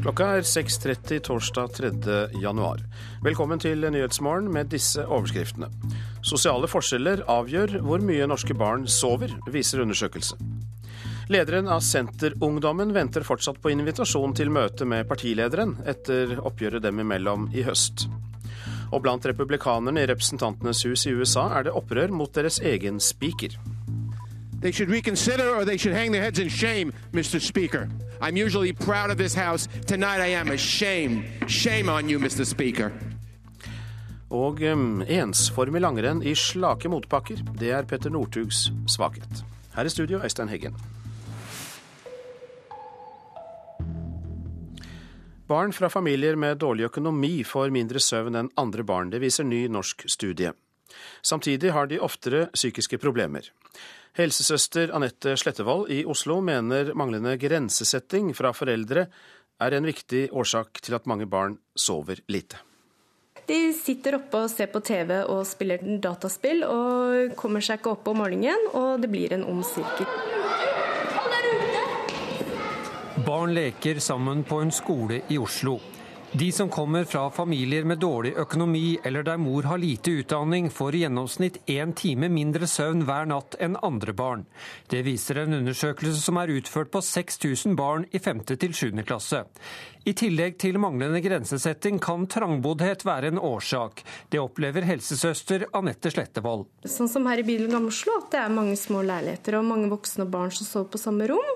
Klokka er 6.30 torsdag 3. januar. Velkommen til Nyhetsmorgen med disse overskriftene. Sosiale forskjeller avgjør hvor mye norske barn sover, viser undersøkelse. Lederen av Senterungdommen venter fortsatt på invitasjon til møte med partilederen etter oppgjøret dem imellom i høst. Og blant republikanerne i Representantenes hus i USA er det opprør mot deres egen spiker. They should reconsider or they should hang their heads in shame, Mr. Speaker. I'm usually proud of this House. Tonight I am ashamed. Shame on you, Mr. Speaker. Og um, ensformig langrenn i slake motbakker, det er Petter Northugs svakhet. Her i studio, Øystein Heggen. Barn fra familier med dårlig økonomi får mindre søvn enn andre barn. Det viser ny norsk studie. Samtidig har de oftere psykiske problemer. Helsesøster Anette Slettevold i Oslo mener manglende grensesetting fra foreldre er en viktig årsak til at mange barn sover lite. De sitter oppe og ser på TV og spiller dataspill, og kommer seg ikke opp om morgenen, og det blir en ond sirkel. Barn leker sammen på en skole i Oslo. De som kommer fra familier med dårlig økonomi eller der mor har lite utdanning, får i gjennomsnitt én time mindre søvn hver natt enn andre barn. Det viser en undersøkelse som er utført på 6000 barn i 5. til 7. klasse. I tillegg til manglende grensesetting kan trangboddhet være en årsak. Det opplever helsesøster Anette Slettevold. Sånn som her i bilen Gamle Oslo, at det er mange små leiligheter og mange voksne og barn som sover på samme rom.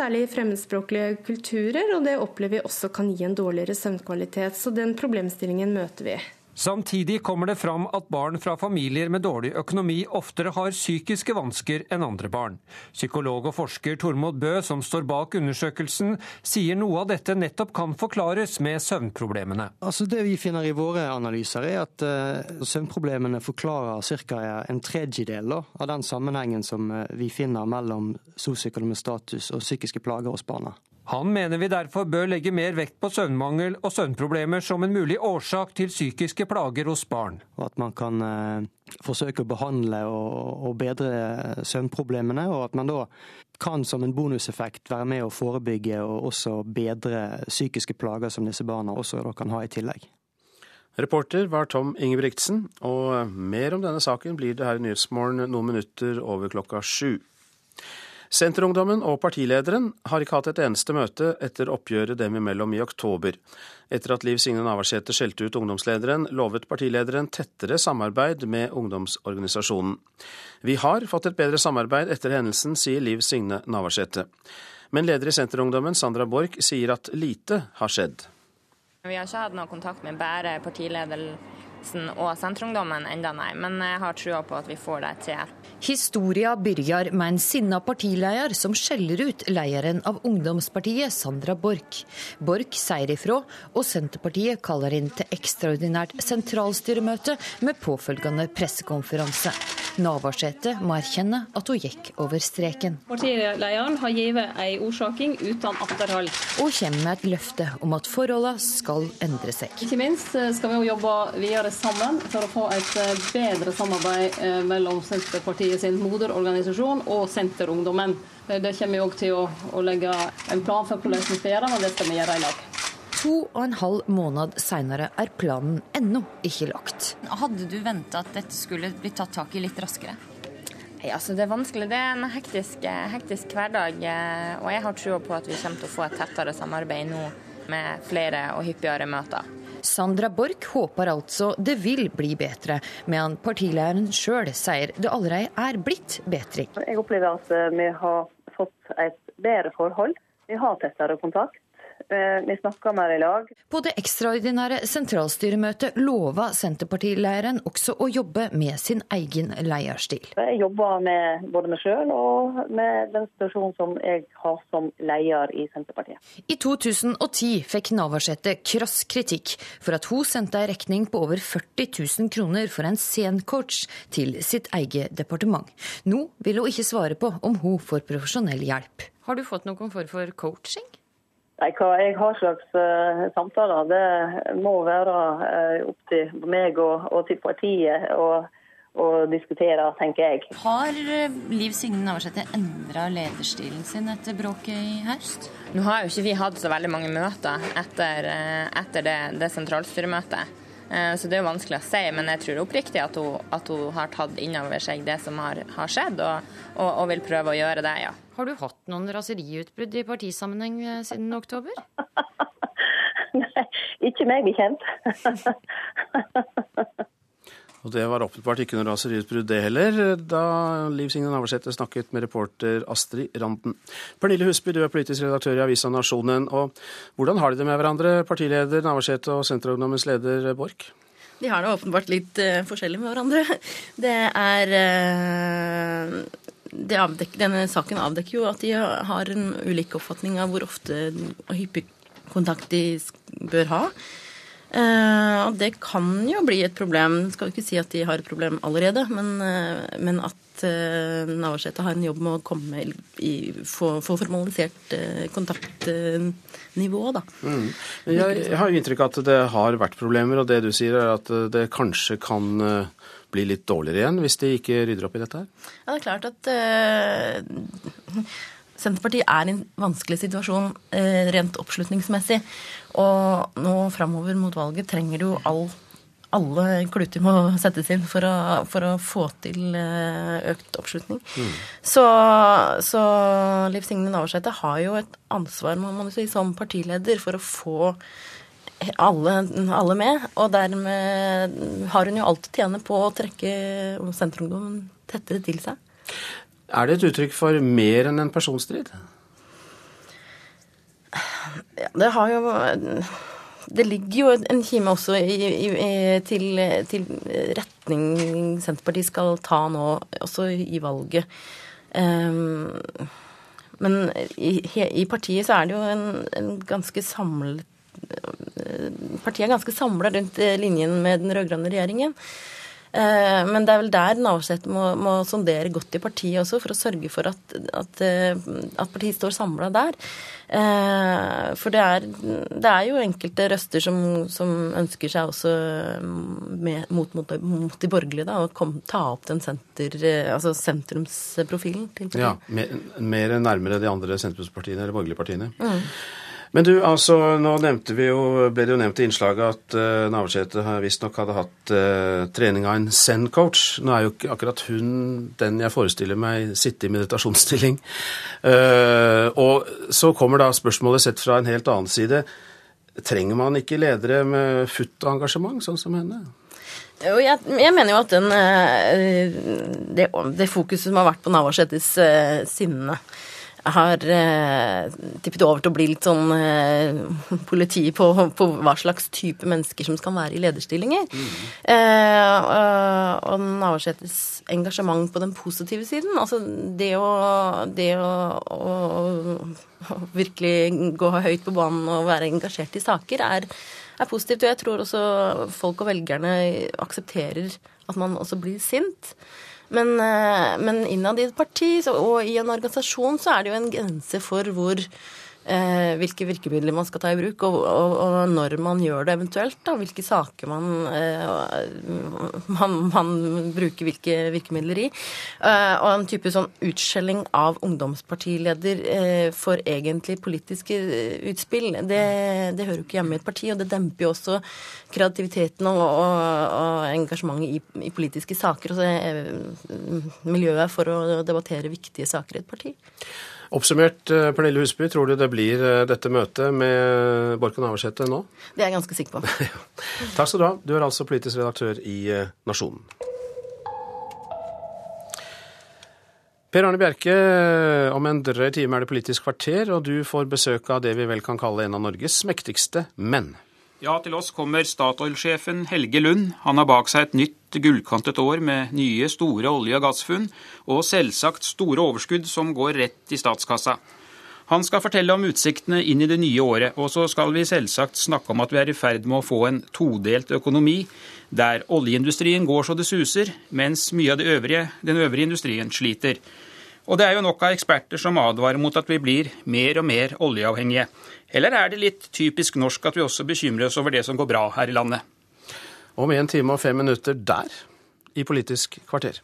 Særlig i fremmedspråklige kulturer, og det opplever vi også kan gi en dårligere søvnkvalitet. Så den problemstillingen møter vi. Samtidig kommer det fram at barn fra familier med dårlig økonomi oftere har psykiske vansker enn andre barn. Psykolog og forsker Tormod Bø, som står bak undersøkelsen, sier noe av dette nettopp kan forklares med søvnproblemene. Altså Det vi finner i våre analyser, er at uh, søvnproblemene forklarer ca. en tredjedel av den sammenhengen som uh, vi finner mellom sosioøkonomisk status og psykiske plager hos barna. Han mener vi derfor bør legge mer vekt på søvnmangel og søvnproblemer som en mulig årsak til psykiske plager hos barn. Og At man kan eh, forsøke å behandle og, og bedre søvnproblemene, og at man da kan som en bonuseffekt være med å forebygge og også bedre psykiske plager som disse barna også kan ha i tillegg. Reporter var Tom Ingebrigtsen, og mer om denne saken blir det her i Nyhetsmorgen noen minutter over klokka sju. Senterungdommen og partilederen har ikke hatt et eneste møte etter oppgjøret dem imellom i oktober. Etter at Liv Signe Navarsete skjelte ut ungdomslederen, lovet partilederen tettere samarbeid med ungdomsorganisasjonen. Vi har fått et bedre samarbeid etter hendelsen, sier Liv Signe Navarsete. Men leder i Senterungdommen, Sandra Borch, sier at lite har skjedd. Vi har ikke hatt noe kontakt med bare partilederen og Senterungdommen enda nei, men jeg har trua på at vi får det til. Historia begynner med en sinna partileder som skjeller ut lederen av ungdomspartiet, Sandra Borch. Borch sier ifra, og Senterpartiet kaller inn til ekstraordinært sentralstyremøte med påfølgende pressekonferanse. Navarsete må erkjenne at hun gikk over streken. Partilederen har gitt en orsaking uten atterhold. Og kommer med et løfte om at forholdene skal endre seg. Ikke minst skal vi jobbe videre sammen for å få et eh, bedre samarbeid eh, mellom Senterpartiet sin moderorganisasjon og Senterungdommen. Det kommer vi òg til å, å legge en plan for hvordan vi skal gjøre, og det skal vi gjøre i lag. To og en halv måned seinere er planen ennå ikke lagt. Hadde du venta at dette skulle bli tatt tak i litt raskere? Hei, altså det er vanskelig. Det er en hektisk, hektisk hverdag. Og jeg har trua på at vi kommer til å få et tettere samarbeid nå med flere og hyppigere møter. Sandra Borch håper altså det vil bli bedre, men partilederen sjøl sier det allerede er blitt bedring. Jeg opplever at vi har fått et bedre forhold. Vi har tettere kontakt. Eh, vi snakker mer i lag. På det ekstraordinære sentralstyremøtet lova Senterpartileiren også å jobbe med sin egen leierstil. Jeg jobber med både meg sjøl og med den situasjonen som jeg har som leder i Senterpartiet. I 2010 fikk Navarsete krass kritikk for at hun sendte en regning på over 40 000 kroner for en scencoach til sitt eget departement. Nå vil hun ikke svare på om hun får profesjonell hjelp. Har du fått noen form for coaching? Nei, Hva jeg har slags uh, samtaler, det må være uh, opp til meg og, og til partiet å diskutere, tenker jeg. Har eh, Liv Signe Navarsete endra lederstilen sin etter bråket i høst? Nå har jo ikke vi hatt så veldig mange møter etter, etter det, det sentralstyremøtet. Eh, så det er jo vanskelig å si, men jeg tror oppriktig at hun, at hun har tatt inn over seg det som har, har skjedd, og, og, og, vil prøve å gjøre det, ja. Har du hatt noen raseriutbrudd i partisammenheng siden oktober? Nei, ikke meg bekjent. Og det var åpenbart ikke noe raseriutbrudd det heller, da Liv Signe Navarsete snakket med reporter Astrid Randen. Pernille Husby, du er politisk redaktør i avisa Nasjonen. og Hvordan har de det med hverandre, partileder Navarsete og Senterungdommens leder Borch? De har det åpenbart litt uh, forskjellig med hverandre. Det er uh, det avdek, Denne saken avdekker jo at de har en ulik oppfatning av hvor ofte og hyppig kontakt de bør ha. Uh, og det kan jo bli et problem. Skal vi ikke si at de har et problem allerede, men, uh, men at uh, Navarsete har en jobb med å komme i, få, få formalisert kontaktnivå, da. Mm. Jeg, jeg, har jo inntrykk av at det har vært problemer, og det du sier er at det kanskje kan bli litt dårligere igjen hvis de ikke rydder opp i dette her? Ja, det er klart at Senterpartiet er i en vanskelig situasjon rent oppslutningsmessig. Og nå framover mot valget trenger du all, alle kluter må settes inn for å, for å få til eh, økt oppslutning. Mm. Så, så, Liv Signe Navarsete har jo et ansvar må man si, som partileder for å få alle, alle, med. Og dermed har hun jo alt å tjene på å trekke Senterungdommen tettere til seg. Er det et uttrykk for mer enn en personstrid? Ja, det har jo Det ligger jo en kime også i, i, til, til, retning Senterpartiet skal ta nå, også i valget. Um, men i, i, partiet så er det jo en, en ganske samlet Partiet er ganske samla rundt linjen med den rød-grønne regjeringen. Eh, men det er vel der Navarsete må, må, sondere godt i partiet også, for å sørge for at, at, eh, at partiet står samla der. Eh, for det er, det er, jo enkelte røster som, som ønsker seg også med, mot, mot, mot, de borgerlige, da, å kom, ta opp den senter, altså sentrumsprofilen til partiet. Ja, mer, mer nærmere de andre sentrumspartiene eller borgerlige partiene. Mm. Men du, altså, nå nevnte vi jo, ble det jo nevnt i innslaget at uh, Navarsete visstnok hadde hatt uh, trening av en Zen-coach. Nå er jo ikke akkurat hun den jeg forestiller meg sitte i meditasjonsstilling. Uh, og så kommer da spørsmålet sett fra en helt annen side. Trenger man ikke ledere med futt engasjement, sånn som henne? Jeg, jeg, mener jo at den, det, det, fokuset som har vært på Navarsetes sinne har eh, tippet over til å bli litt sånn eh, politi på, på, hva slags type mennesker som skal være i lederstillinger. Mm. Eh, og, og Navarsetes engasjement på den positive siden, altså det å, det å, å, å virkelig gå høyt på banen og være engasjert i saker, er, er positivt. Og jeg tror også folk og velgerne aksepterer at man også blir sint. Men, eh, men innad i et parti og i en organisasjon så er det jo en grense for hvor eh, hvilke virkemidler man skal ta i bruk, og, og, og, når man gjør det eventuelt. Da, hvilke saker man, eh, man, man, bruker hvilke virkemidler i. Eh, og en type sånn utskjelling av ungdomspartileder eh, for egentlig politiske utspill, det, det hører jo ikke hjemme i et parti, og det demper jo også kreativiteten og, og engasjementet i, i, politiske saker. Altså eh, miljøet for å debattere viktige saker i et parti. Oppsummert, eh, Pernille Husby, tror du det blir eh, dette møtet med Borken Navarsete nå? Det er jeg ganske sikker på. Takk skal du ha. Du er altså politisk redaktør i eh, Nasjonen. Per Arne Bjerke, om en drøy time er det Politisk kvarter, og du får besøk av det vi vel kan kalle en av Norges mektigste menn. Ja, til oss kommer Statoil-sjefen Helge Lund. Han har bak seg et nytt gullkantet år med nye, store olje- og gassfunn, og selvsagt store overskudd som går rett i statskassa. Han skal fortelle om utsiktene inn i det nye året, og så skal vi selvsagt snakke om at vi er i ferd med å få en todelt økonomi, der oljeindustrien går så det suser, mens mye av øvrige, den øvrige industrien sliter. Og det er jo nok av eksperter som advarer mot at vi blir mer og mer oljeavhengige. Eller er det litt typisk norsk at vi også bekymrer oss over det som går bra her i landet? Om en time og fem minutter der, i Politisk kvarter.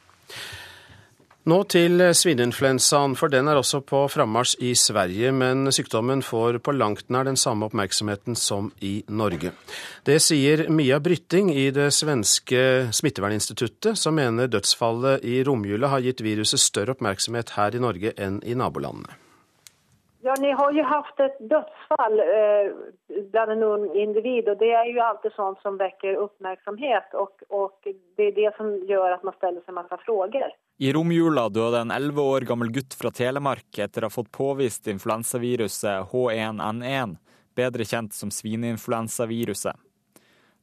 Nå til svineinfluensaen, for den er også på frammarsj i Sverige. Men sykdommen får på langt nær den samme oppmerksomheten som i Norge. Det sier Mia Brytting i det svenske smitteverninstituttet, som mener dødsfallet i romjula har gitt viruset større oppmerksomhet her i Norge enn i nabolandene. Ja, Ni har jo hatt et dødsfall eh, blant en ung individ, og det er jo alltid sånt som vekker oppmerksomhet. Og, og det er det som gjør at man stiller seg masse spørsmål. I romjula døde en elleve år gammel gutt fra Telemark etter å ha fått påvist influensaviruset H1N1, bedre kjent som svineinfluensaviruset.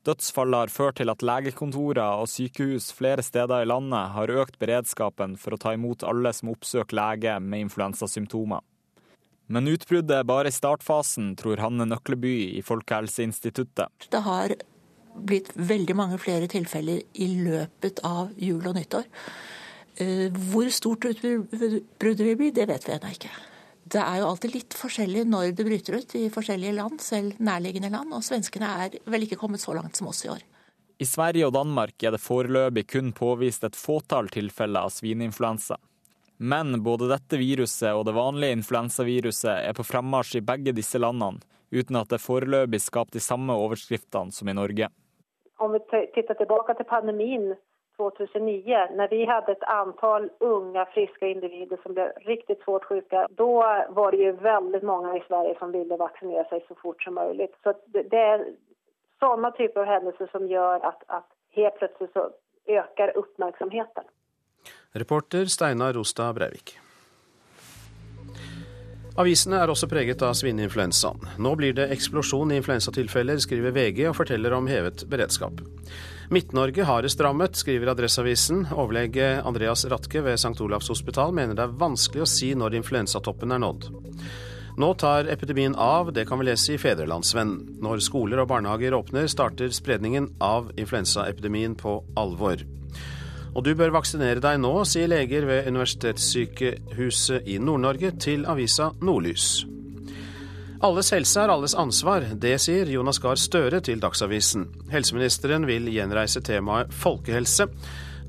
Dødsfallet har ført til at legekontorer og sykehus flere steder i landet har økt beredskapen for å ta imot alle som oppsøker lege med influensasymptomer. Men utbruddet er bare i startfasen, tror Hanne Nøkleby i Folkehelseinstituttet. Det har blitt veldig mange flere tilfeller i løpet av jul og nyttår. Eh, hvor stort utbruddet vil bli, det vet vi ennå ikke. Det er jo alltid litt forskjellig når det bryter ut i forskjellige land, selv nærliggende land, og svenskene er vel ikke kommet så langt som oss i år. I Sverige og Danmark er det foreløpig kun påvist et fåtall tilfeller av svineinfluensa. Men både dette viruset og det vanlige influensaviruset er på fremmarsj i begge disse landene, uten at det foreløpig skaper de samme overskriftene som i Norge. Om vi ser tilbake til pandemien 2009 når vi hadde et antall unge, friske individer som ble riktig svårt syke. Da var det jo veldig mange i Sverige som ville vaksinere seg så fort som mulig. Så det er sånne typer hendelser som gjør at, at helt plutselig så øker oppmerksomheten. Reporter Steinar Rostad Breivik. Avisene er også preget av svineinfluensaen. Nå blir det eksplosjon i influensatilfeller, skriver VG og forteller om hevet beredskap. Midt-Norge hardest rammet, skriver Adresseavisen. Overlege Andreas Ratke ved St. Olavs hospital mener det er vanskelig å si når influensatoppen er nådd. Nå tar epidemien av, det kan vi lese i Fedrelandsvennen. Når skoler og barnehager åpner, starter spredningen av influensaepidemien på alvor. Og du bør vaksinere deg nå, sier leger ved Universitetssykehuset i Nord-Norge til avisa Nordlys. Alles helse er alles ansvar, det sier Jonas Gahr Støre til Dagsavisen. Helseministeren vil gjenreise temaet folkehelse.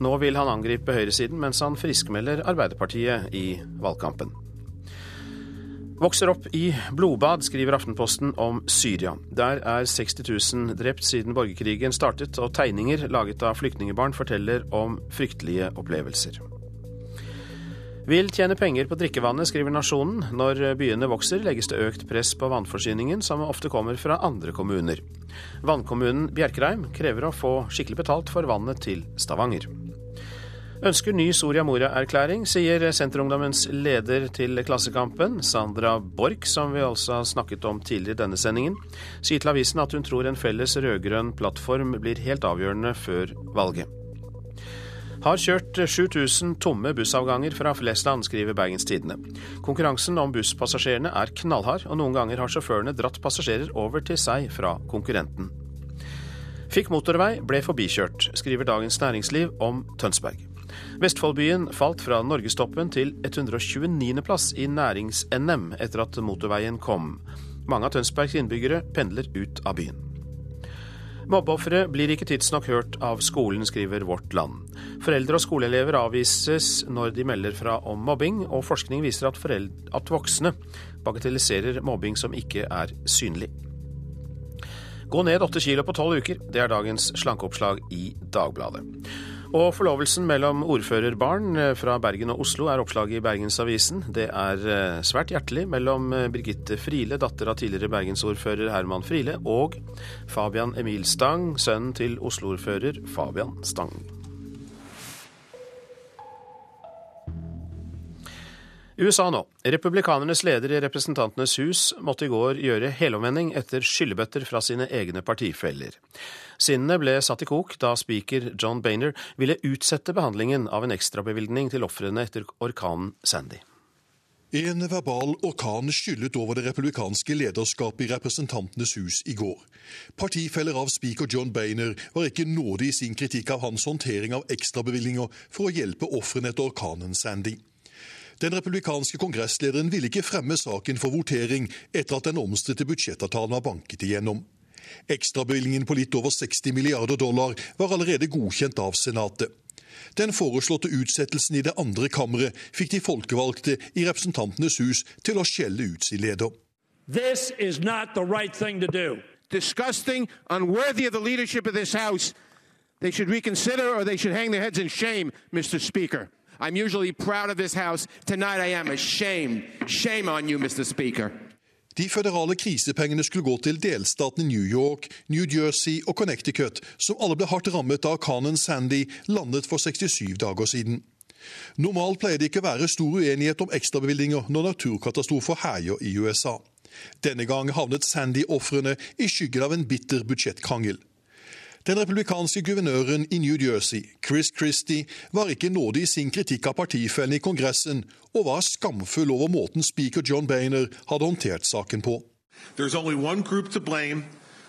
Nå vil han angripe høyresiden, mens han friskmelder Arbeiderpartiet i valgkampen. Vokser opp i blodbad, skriver Aftenposten om Syria. Der er 60 000 drept siden borgerkrigen startet, og tegninger laget av flyktningebarn forteller om fryktelige opplevelser. Vil tjene penger på drikkevannet, skriver Nasjonen. Når byene vokser, legges det økt press på vannforsyningen, som ofte kommer fra andre kommuner. Vannkommunen Bjerkreim krever å få skikkelig betalt for vannet til Stavanger. Ønsker ny Soria Moria-erklæring, sier Senterungdommens leder til Klassekampen, Sandra Borch, som vi altså har snakket om tidligere i denne sendingen, sier til avisen at hun tror en felles rød-grønn plattform blir helt avgjørende før valget har kjørt 7000 tomme bussavganger fra Flesland, skriver Bergens Tidende. Konkurransen om busspassasjerene er knallhard, og noen ganger har sjåførene dratt passasjerer over til seg fra konkurrenten. Fikk motorvei, ble forbikjørt, skriver Dagens Næringsliv om Tønsberg. Vestfoldbyen falt fra norgestoppen til 129.-plass i nærings-NM etter at motorveien kom. Mange av Tønsbergs innbyggere pendler ut av byen. Mobbeofre blir ikke tidsnok hørt av skolen, skriver Vårt Land. Foreldre og skoleelever avvises når de melder fra om mobbing, og forskning viser at, at voksne bagatelliserer mobbing som ikke er synlig. Gå ned åtte kilo på tolv uker, det er dagens slankeoppslag i Dagbladet. Og forlovelsen mellom ordførerbarn eh, fra Bergen og Oslo er oppslaget i Bergensavisen. Det er eh, svært hjertelig mellom eh, Birgitte Friele, datter av tidligere bergensordfører Herman Friele, og Fabian Emil Stang, sønnen til Oslo-ordfører Fabian Stang. USA nå. Republikanernes leder i Representantenes hus måtte i går gjøre helomvending etter skyllebøtter fra sine egne partifeller. Sinnene ble satt i kok da speaker John Bainer ville utsette behandlingen av en ekstrabevilgning til ofrene etter orkanen Sandy. En verbal orkan skyllet over det republikanske lederskapet i Representantenes hus i går. Partifeller av speaker John Bainer var ikke nådig i sin kritikk av hans håndtering av ekstrabevilgninger for å hjelpe ofrene etter orkanen Sandy. Den republikanske kongresslederen ville ikke fremme saken for votering etter at den omstridte budsjettavtalen var banket igjennom. Ekstrabevilgningen på litt over 60 milliarder dollar var allerede godkjent av Senatet. Den foreslåtte utsettelsen i det andre kammeret fikk de folkevalgte i Representantenes hus til å skjelle ut sin leder. This is not the right thing to do. Disgusting, unworthy of the leadership of this House. They should reconsider or they should hang their heads in shame, Mr. Speaker. I'm usually proud of this House. Tonight I am ashamed. Shame on you, Mr. Speaker. De føderale krisepengene skulle gå til delstatene New York, New Jersey og Connecticut, som alle ble hardt rammet da orkanen Sandy landet for 67 dager siden. Normalt pleier det ikke å være stor uenighet om ekstrabevilgninger når naturkatastrofer herjer i USA. Denne gang havnet Sandy-ofrene i skyggen av en bitter budsjettkrangel. Den republikanske guvernøren i New Jersey, Chris Christie, var ikke nådig i sin kritikk av partifellene i Kongressen, og var skamfull over måten speaker John Boehner hadde håndtert saken på. There's only one group to blame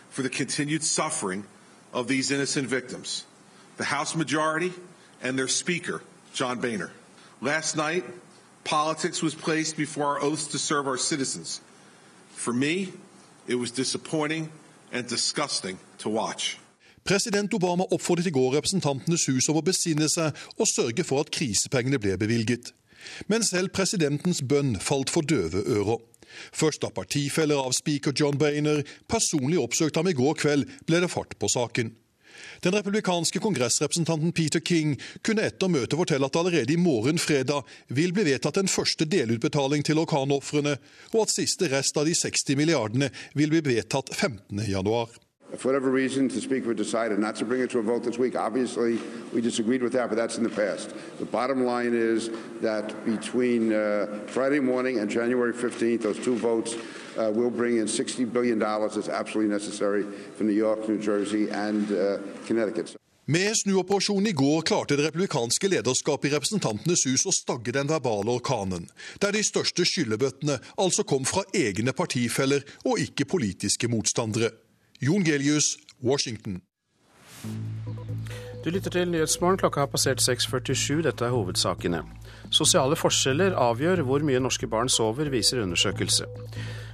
for the continued suffering of these innocent victims the House majority and Speaker, John Boehner. Last night, politics was placed before our oaths to serve our citizens. For me, it was disappointing and disgusting to watch. President Obama oppfordret i går Representantenes hus om å besinne seg og sørge for at krisepengene ble bevilget. Men selv presidentens bønn falt for døve ører. Først da partifeller av speaker John Boehner personlig oppsøkte ham i går kveld, ble det fart på saken. Den republikanske kongressrepresentanten Peter King kunne etter møtet fortelle at allerede i morgen fredag vil bli vedtatt en første delutbetaling til orkanofrene, og at siste rest av de 60 milliardene vil bli vedtatt 15. For whatever reason, the Speaker decided not to bring it to a vote this week. Obviously, we disagreed with that, but that's in the past. The bottom line is that between uh, Friday morning and January 15th, those two votes uh, will bring in $60 billion that's absolutely necessary for New York, New Jersey, and uh, Connecticut. Med snuoperasjonen i går klarte det republikanske lederskapet i Representantenes hus å stagge den verbale orkanen, der de største skyllebøttene altså kom fra egne partifeller og ikke politiske motstandere. Jon Gelius, Washington. Du lytter til Nyhetsmorgen. Klokka har passert 6.47. Dette er hovedsakene. Sosiale forskjeller avgjør hvor mye norske barn sover, viser undersøkelse.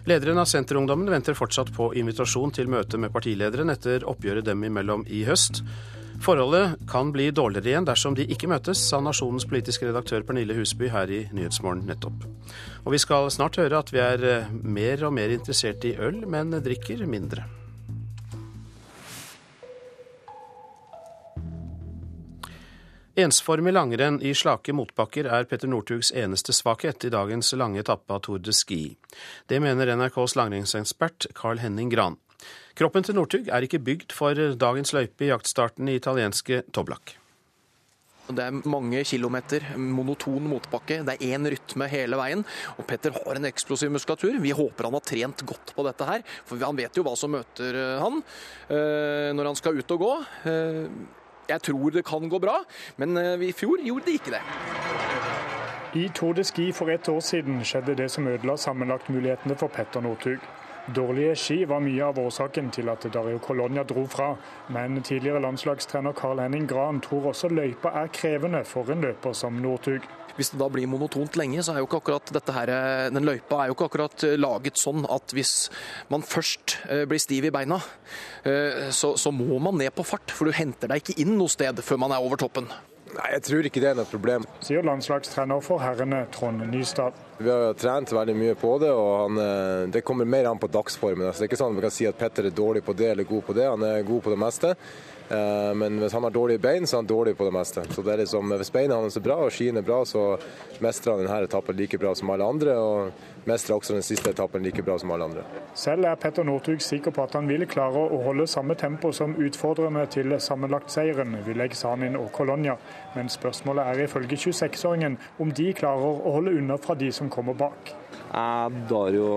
Lederen av Senterungdommen venter fortsatt på invitasjon til møte med partilederen etter oppgjøret dem imellom i høst. Forholdet kan bli dårligere igjen dersom de ikke møtes, sa Nasjonens politiske redaktør Pernille Husby her i Nyhetsmorgen nettopp. Og vi skal snart høre at vi er mer og mer interessert i øl, men drikker mindre. Ensformig langrenn i slake motbakker er Petter Northugs eneste svakhet i dagens lange etappe av Tour de Ski. Det mener NRKs langrennsekspert Carl Henning Gran. Kroppen til Northug er ikke bygd for dagens løype i jaktstarten i italienske Toblak. Det er mange kilometer monoton motbakke. Det er én rytme hele veien. Og Petter har en eksplosiv muskulatur. Vi håper han har trent godt på dette her, for han vet jo hva som møter han når han skal ut og gå. Jeg tror det kan gå bra, men i fjor gjorde det ikke det. I Tour de Ski for ett år siden skjedde det som ødela sammenlagtmulighetene for Petter Northug. Dårlige ski var mye av årsaken til at Dario Colonia dro fra, men tidligere landslagstrener Carl Henning Gran tror også løypa er krevende for en løper som Northug. Hvis det da blir monotont lenge, så er jo ikke akkurat dette her, den løypa er jo ikke akkurat laget sånn at hvis man først blir stiv i beina, så, så må man ned på fart. For du henter deg ikke inn noe sted før man er over toppen. Nei, Jeg tror ikke det er noe problem. Sier landslagstrener for herrene Trond Nystad. Vi har trent veldig mye på det, og han, det kommer mer an på dagsformen. Så det er ikke sånn at vi kan si at Petter er dårlig på det eller god på det. Han er god på det meste. Men hvis han har dårlige bein, så er han dårlig på det meste. Så det er liksom, Hvis beina hans er bra og skiene er bra, så mestrer han denne etappen like bra som alle andre. Og mestrer også den siste etappen like bra som alle andre. Selv er Petter Northug sikker på at han vil klare å holde samme tempo som utfordrerne til sammenlagtseieren Villeg Sanin og Colonia. Men spørsmålet er ifølge 26-åringen om de klarer å holde unna fra de som kommer bak. Jeg Dario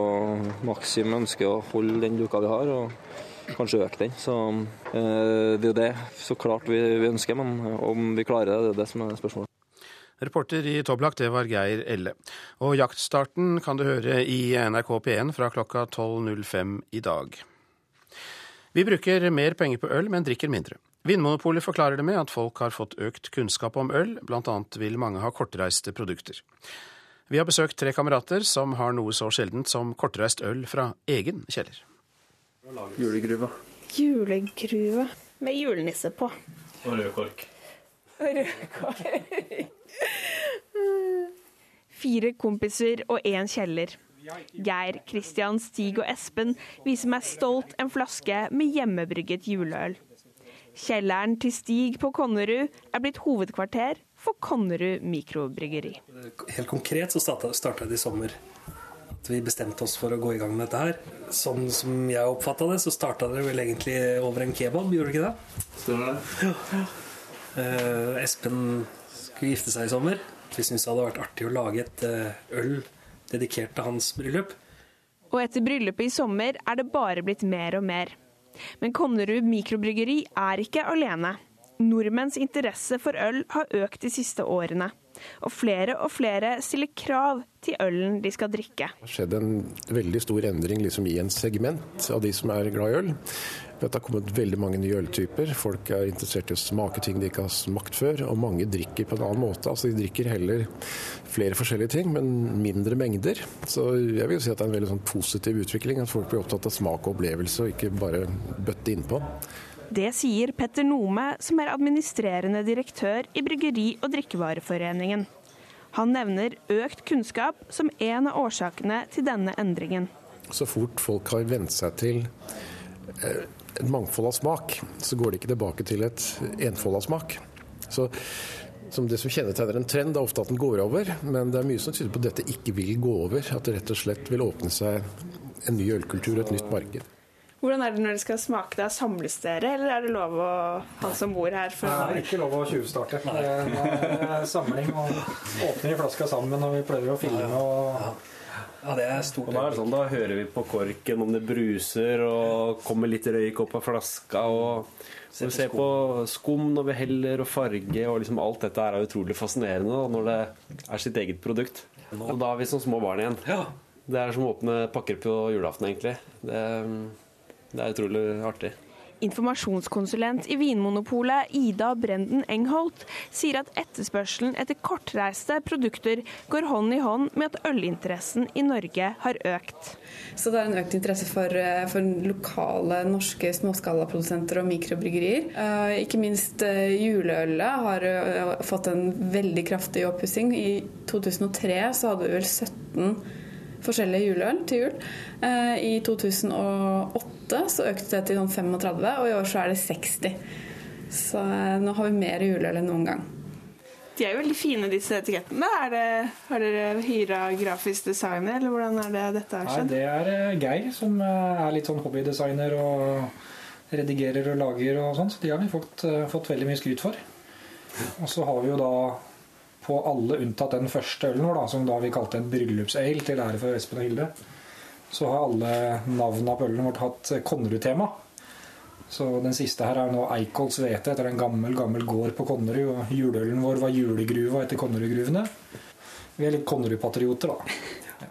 Maxim ønsker å holde den duka vi har. og kanskje øke den. Så eh, Det er jo det så klart vi, vi, ønsker, men om vi klarer det, det er det som er spørsmålet. Reporter i Toblak, det var Geir Elle. Og jaktstarten kan du høre i NRK P1 fra klokka 12.05 i dag. Vi bruker mer penger på øl, men drikker mindre. Vinmonopolet forklarer det med at folk har fått økt kunnskap om øl, bl.a. vil mange ha kortreiste produkter. Vi har besøkt tre kamerater som har noe så sjeldent som kortreist øl fra egen kjeller. Julegruva. Julegruve med julenisse på. Og rød kork. rødkål. Fire kompiser og én kjeller. Geir, Kristian, Stig og Espen viser meg stolt en flaske med hjemmebrygget juleøl. Kjelleren til Stig på Konnerud er blitt hovedkvarter for Konnerud mikrobryggeri. Helt konkret så starta det i sommer. At vi bestemte oss for å gå i gang med dette her. Sånn som jeg oppfatta det, så starta det vel egentlig over en kebab, gjorde det ikke det? Stemmer det. Ja. Uh, Espen skulle gifte seg i sommer. Vi syntes det hadde vært artig å lage et uh, øl dedikert til hans bryllup. Og etter bryllupet i sommer er det bare blitt mer og mer. Men Konnerud mikrobryggeri er ikke alene. Nordmenns interesse for øl har økt de siste årene. Og flere og flere stiller krav til ølen de skal drikke. Det har skjedd en veldig stor endring liksom, i en segment av de som er glad i øl. Det har kommet veldig mange nye øltyper. Folk er interessert i å smake ting de ikke har smakt før. Og mange drikker på en annen måte. Altså, de drikker heller flere forskjellige ting, men mindre mengder. Så jeg vil si at det er en veldig sånn positiv utvikling. At folk blir opptatt av smak og opplevelse, og ikke bare bøtte innpå. Det sier Petter Nome, som er administrerende direktør i Bryggeri- og drikkevareforeningen. Han nevner økt kunnskap som en av årsakene til denne endringen. Så fort folk har vent seg til eh, et mangfold av smak, så går det ikke tilbake til et enfold av smak. Så som Det som kjennetegner en trend, er ofte at den går over, men det er mye som tyder på at dette ikke vil gå over. At det rett og slett vil åpne seg en ny ølkultur og et nytt marked. Hvordan er det når dere skal smake det? Samles dere, eller er det lov å ha som bor her? For... Nei, det er ikke lov å tjuvstarte. Det er samling og åpner i flaska sammen og vi prøver å filme. og... Ja, det er stort. Da, er det sånn, da hører vi på korken om det bruser og kommer litt røyk opp av flaska. og vi ser på skum når vi heller, og farge og liksom alt dette er utrolig fascinerende da, når det er sitt eget produkt. Og da er vi som små barn igjen. Det er som å åpne pakker på julaften, egentlig. Det det er utrolig artig. Informasjonskonsulent i Vinmonopolet Ida Brenden Engholt sier at etterspørselen etter kortreiste produkter går hånd i hånd med at ølinteressen i Norge har økt. Så det er en økt interesse for, eh, for lokale norske småskalaprodusenter og mikrobryggerier. Eh, ikke minst eh, juleølet har fått en veldig kraftig oppussing. I 2003 så hadde vi vel 17 forskjellige juleøl til jul. Eh, I 2008 så økte det til sånn 35, og i år så er det 60. Så eh, nå har vi mer juleøl enn noen gang. De er jo veldig fine, disse etikettene. Det, har dere hyra grafisk designer, eller hvordan er det dette har skjedd? Nei, det er eh, Geir, som er litt sånn hobbydesigner og redigerer og lager og sånn. Så de har vi fått, fått veldig mye skryt for. Og så har vi jo da på alle unntatt den første ølen vår, da, som da vi kalte en bryllupsale til ære for Espen og Hilde, så har alle navnene på ølen vårt hatt Konnerud-tema. Så den siste her er nå Eikholts hvete etter en gammel gammel gård på Konnerud. Og juleølen vår var julegruva etter Konnerudgruvene. Vi er litt Konnerud-patrioter, da.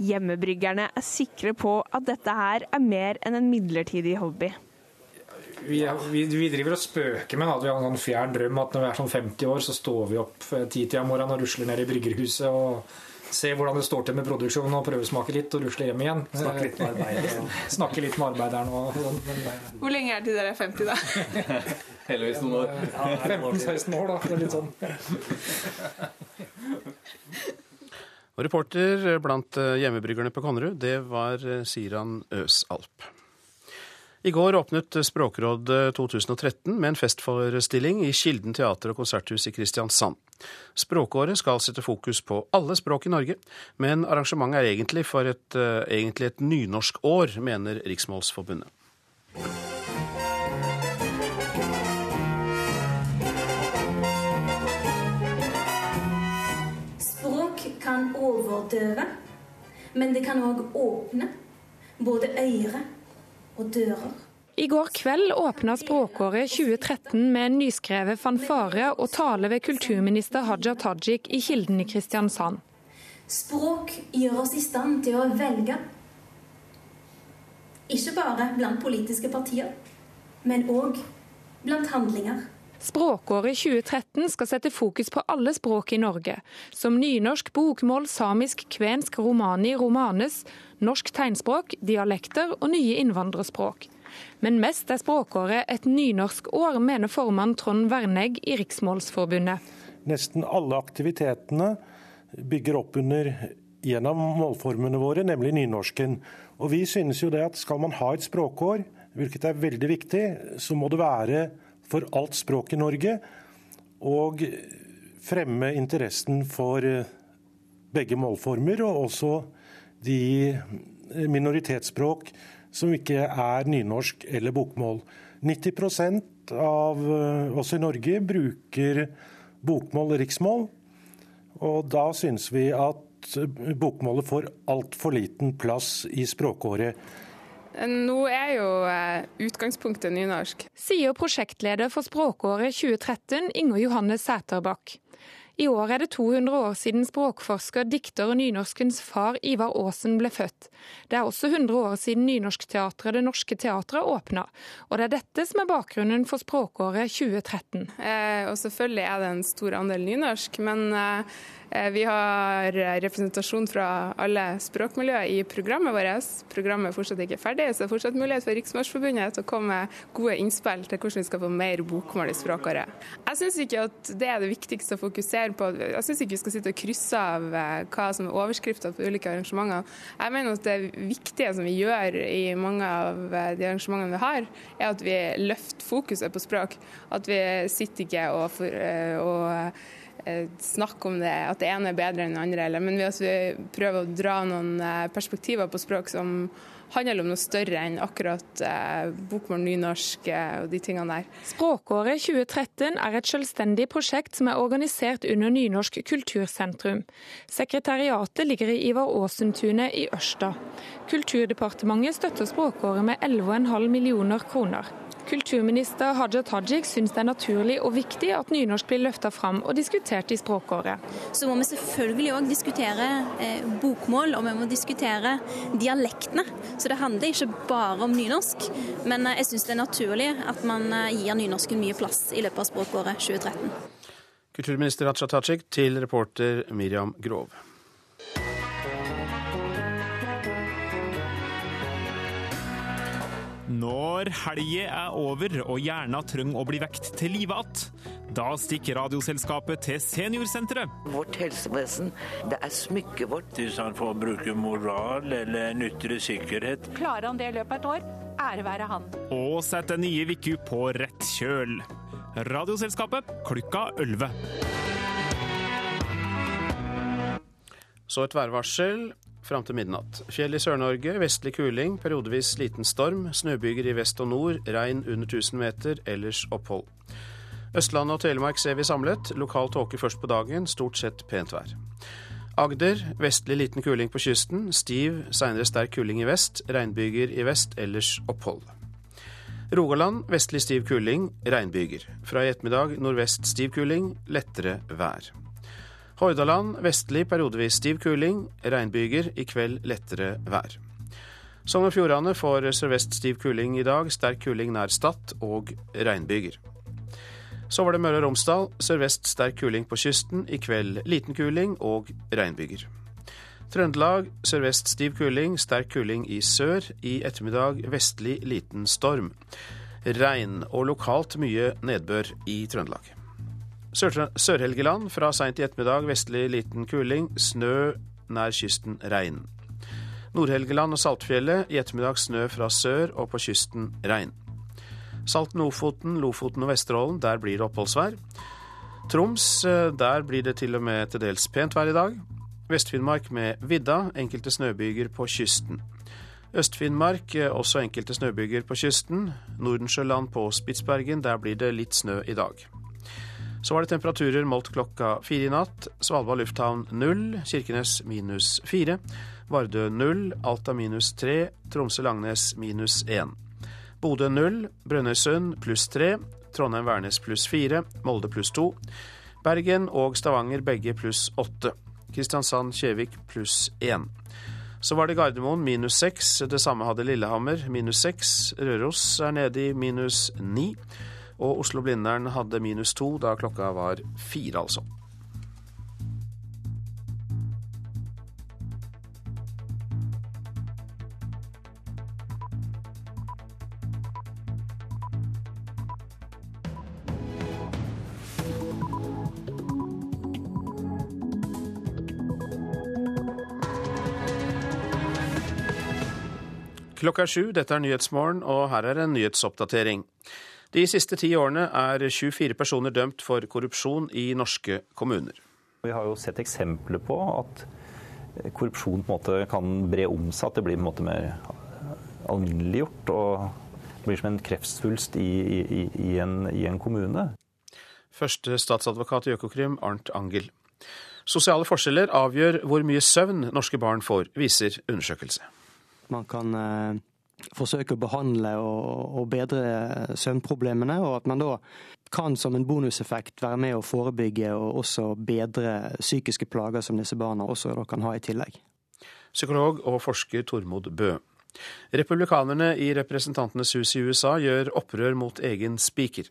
Hjemmebryggerne er sikre på at dette her er mer enn en midlertidig hobby vi, vi, vi, driver og spøker med at vi har en sånn fjern drøm at når vi er sånn 50 år, så står vi opp titida om morgenen og rusler ned i bryggerhuset og ser hvordan det står til med produksjonen og prøvesmaker litt og rusle hjem igjen. Snakke litt med arbeideren. Snakke litt med arbeideren og sånn. Hvor lenge er det til dere er 50, da? Heldigvis noen år. Ja, 15-16 år, da. Det er litt sånn. Og reporter blant hjemmebryggerne på Konnerud, det var Siran Øsalp. I går åpnet Språkrådet 2013 med en festforestilling i Kilden teater og konserthus i Kristiansand. Språkåret skal sette fokus på alle språk i Norge, men arrangementet er egentlig for et, uh, egentlig et nynorskår, mener Riksmålsforbundet. Språk kan overdøve, men det kan òg åpne både øyre og dører. I går kveld åpna språkåret 2013 med en nyskrevet fanfare og tale ved kulturminister Haja Tajik i Kilden i Kristiansand. Språk gjør oss i stand til å velge. Ikke bare blant politiske partier, men òg blant handlinger. Språkåret 2013 skal sette fokus på alle språk i Norge, som nynorsk, bokmål, samisk, kvensk, romani, romanes, norsk tegnspråk, dialekter og nye innvandrerspråk. Men mest er språkåret et nynorsk år, mener formann Trond Vernegg i Riksmålsforbundet. Nesten alle aktivitetene bygger opp under en av målformene våre, nemlig nynorsken. Og vi synes jo det at skal man ha et språkår, hvilket er veldig viktig, så må det være for alt språk i Norge. Og fremme interessen for begge målformer, og også de minoritetsspråk som ikke er nynorsk eller bokmål. 90% av oss i Norge bruker bokmål og riksmål. Og da syns vi at bokmålet får altfor liten plass i språkåret. Nå er jo utgangspunktet nynorsk. Sier prosjektleder for språkåret 2013, Inger Johanne Sæterbakk. I år er det 200 år siden språkforsker, dikter og nynorskens far Ivar Aasen ble født. Det er også 100 år siden Nynorskteatret Det Norske Teatret åpna. Og det er dette som er bakgrunnen for språkåret 2013. Eh, og selvfølgelig er det en stor andel nynorsk, men eh, vi har representasjon fra alle språkmiljøer i programmet vårt. Programmet er fortsatt ikke ferdig, så det er fortsatt mulighet for Riksmarsforbundet til å komme med gode innspill til hvordan vi skal få mer bokmål i språkåret. Jeg syns ikke at det er det viktigste å fokusere på. Jeg syns ikke vi skal sitte og krysse av hva som er overskrifter på ulike arrangementer. Jeg mener at det viktige som vi gjør i mange av de arrangementene vi har, er at vi løfter fokuset på språk. At vi sitter ikke og, og snakke om det, at det ene er bedre enn det andre, eller, men vi prøver å dra noen perspektiver på språk som handler om noe større enn akkurat eh, bokmål, nynorsk eh, og de tingene der. Språkåret 2013 er et selvstendig prosjekt som er organisert under Nynorsk kultursentrum. Sekretariatet ligger i Ivar Aasen-tunet i Ørsta. Kulturdepartementet støtter språkåret med 11,5 millioner kroner. Kulturminister Haja Tajik syns det er naturlig og viktig at nynorsk blir løfta fram og diskutert i språkåret. Så må vi selvfølgelig òg diskutere eh, bokmål, og vi må diskutere dialektene. Så det handler ikke bare om nynorsk, men jeg syns det er naturlig at man gir nynorsken mye plass i løpet av språkåret 2013. Kulturminister Haja Tajik til reporter Miriam Grov. Når helga er over og hjerna trenger å bli vekt til live igjen, da stikker Radioselskapet til Seniorsenteret. Vårt helsevesen, det er smykket vårt. Hvis han får bruke moral eller ytre sikkerhet. Klarer han det i løpet av et år, ære være han. Og setter nye Viku på rett kjøl. Radioselskapet klokka 11. Så et værvarsel fram til midnatt. Fjell i Sør-Norge, vestlig kuling, periodevis liten storm. Snøbyger i vest og nord, regn under 1000 meter, ellers opphold. Østlandet og Telemark ser vi samlet. Lokal tåke først på dagen, stort sett pent vær. Agder, vestlig liten kuling på kysten. Stiv, seinere sterk kuling i vest. Regnbyger i vest, ellers opphold. Rogaland, vestlig stiv kuling, regnbyger. Fra i ettermiddag nordvest stiv kuling, lettere vær. Hordaland vestlig periodevis stiv kuling, regnbyger. I kveld lettere vær. Sogn og Fjordane får sørvest stiv kuling i dag, sterk kuling nær Stad og regnbyger. Så var det Møre og Romsdal. Sørvest sterk kuling på kysten, i kveld liten kuling og regnbyger. Trøndelag sørvest stiv kuling, sterk kuling i sør. I ettermiddag vestlig liten storm. Regn og lokalt mye nedbør i Trøndelag. Sør-Helgeland fra seint i ettermiddag vestlig liten kuling, snø nær kysten regn. Nord-Helgeland og Saltfjellet i ettermiddag snø fra sør og på kysten regn. Salten, Ofoten, Lofoten og Vesterålen, der blir det oppholdsvær. Troms, der blir det til og med til dels pent vær i dag. Vest-Finnmark med vidda, enkelte snøbyger på kysten. Øst-Finnmark, også enkelte snøbyger på kysten. Nordensjøland på Spitsbergen, der blir det litt snø i dag. Så var det temperaturer målt klokka fire i natt. Svalbard lufthavn null, Kirkenes minus fire. Vardø null, Alta minus tre, Tromsø-Langnes minus én. Bodø null, Brønnøysund pluss tre, Trondheim-Værnes pluss fire, Molde pluss to. Bergen og Stavanger begge pluss åtte. Kristiansand-Kjevik pluss én. Så var det Gardermoen minus seks, det samme hadde Lillehammer minus seks. Røros er nede i minus ni. Og Oslo-Blindern hadde minus to da klokka var fire, altså. Klokka er sju, dette er Nyhetsmorgen, og her er en nyhetsoppdatering. De siste ti årene er 24 personer dømt for korrupsjon i norske kommuner. Vi har jo sett eksempler på at korrupsjon på en måte kan bre om seg, at det blir på en måte mer alminneliggjort. og blir som en kreftsvulst i, i, i, en, i en kommune. Første statsadvokat i Økokrim, Arnt Angel. Sosiale forskjeller avgjør hvor mye søvn norske barn får, viser undersøkelse. Man kan eh, forsøke å behandle og, og bedre søvnproblemene, og at man da kan som en bonuseffekt være med å forebygge og også bedre psykiske plager som disse barna også kan ha i tillegg. Psykolog og forsker Tormod Bø. Republikanerne i Representantenes hus i USA gjør opprør mot egen spiker.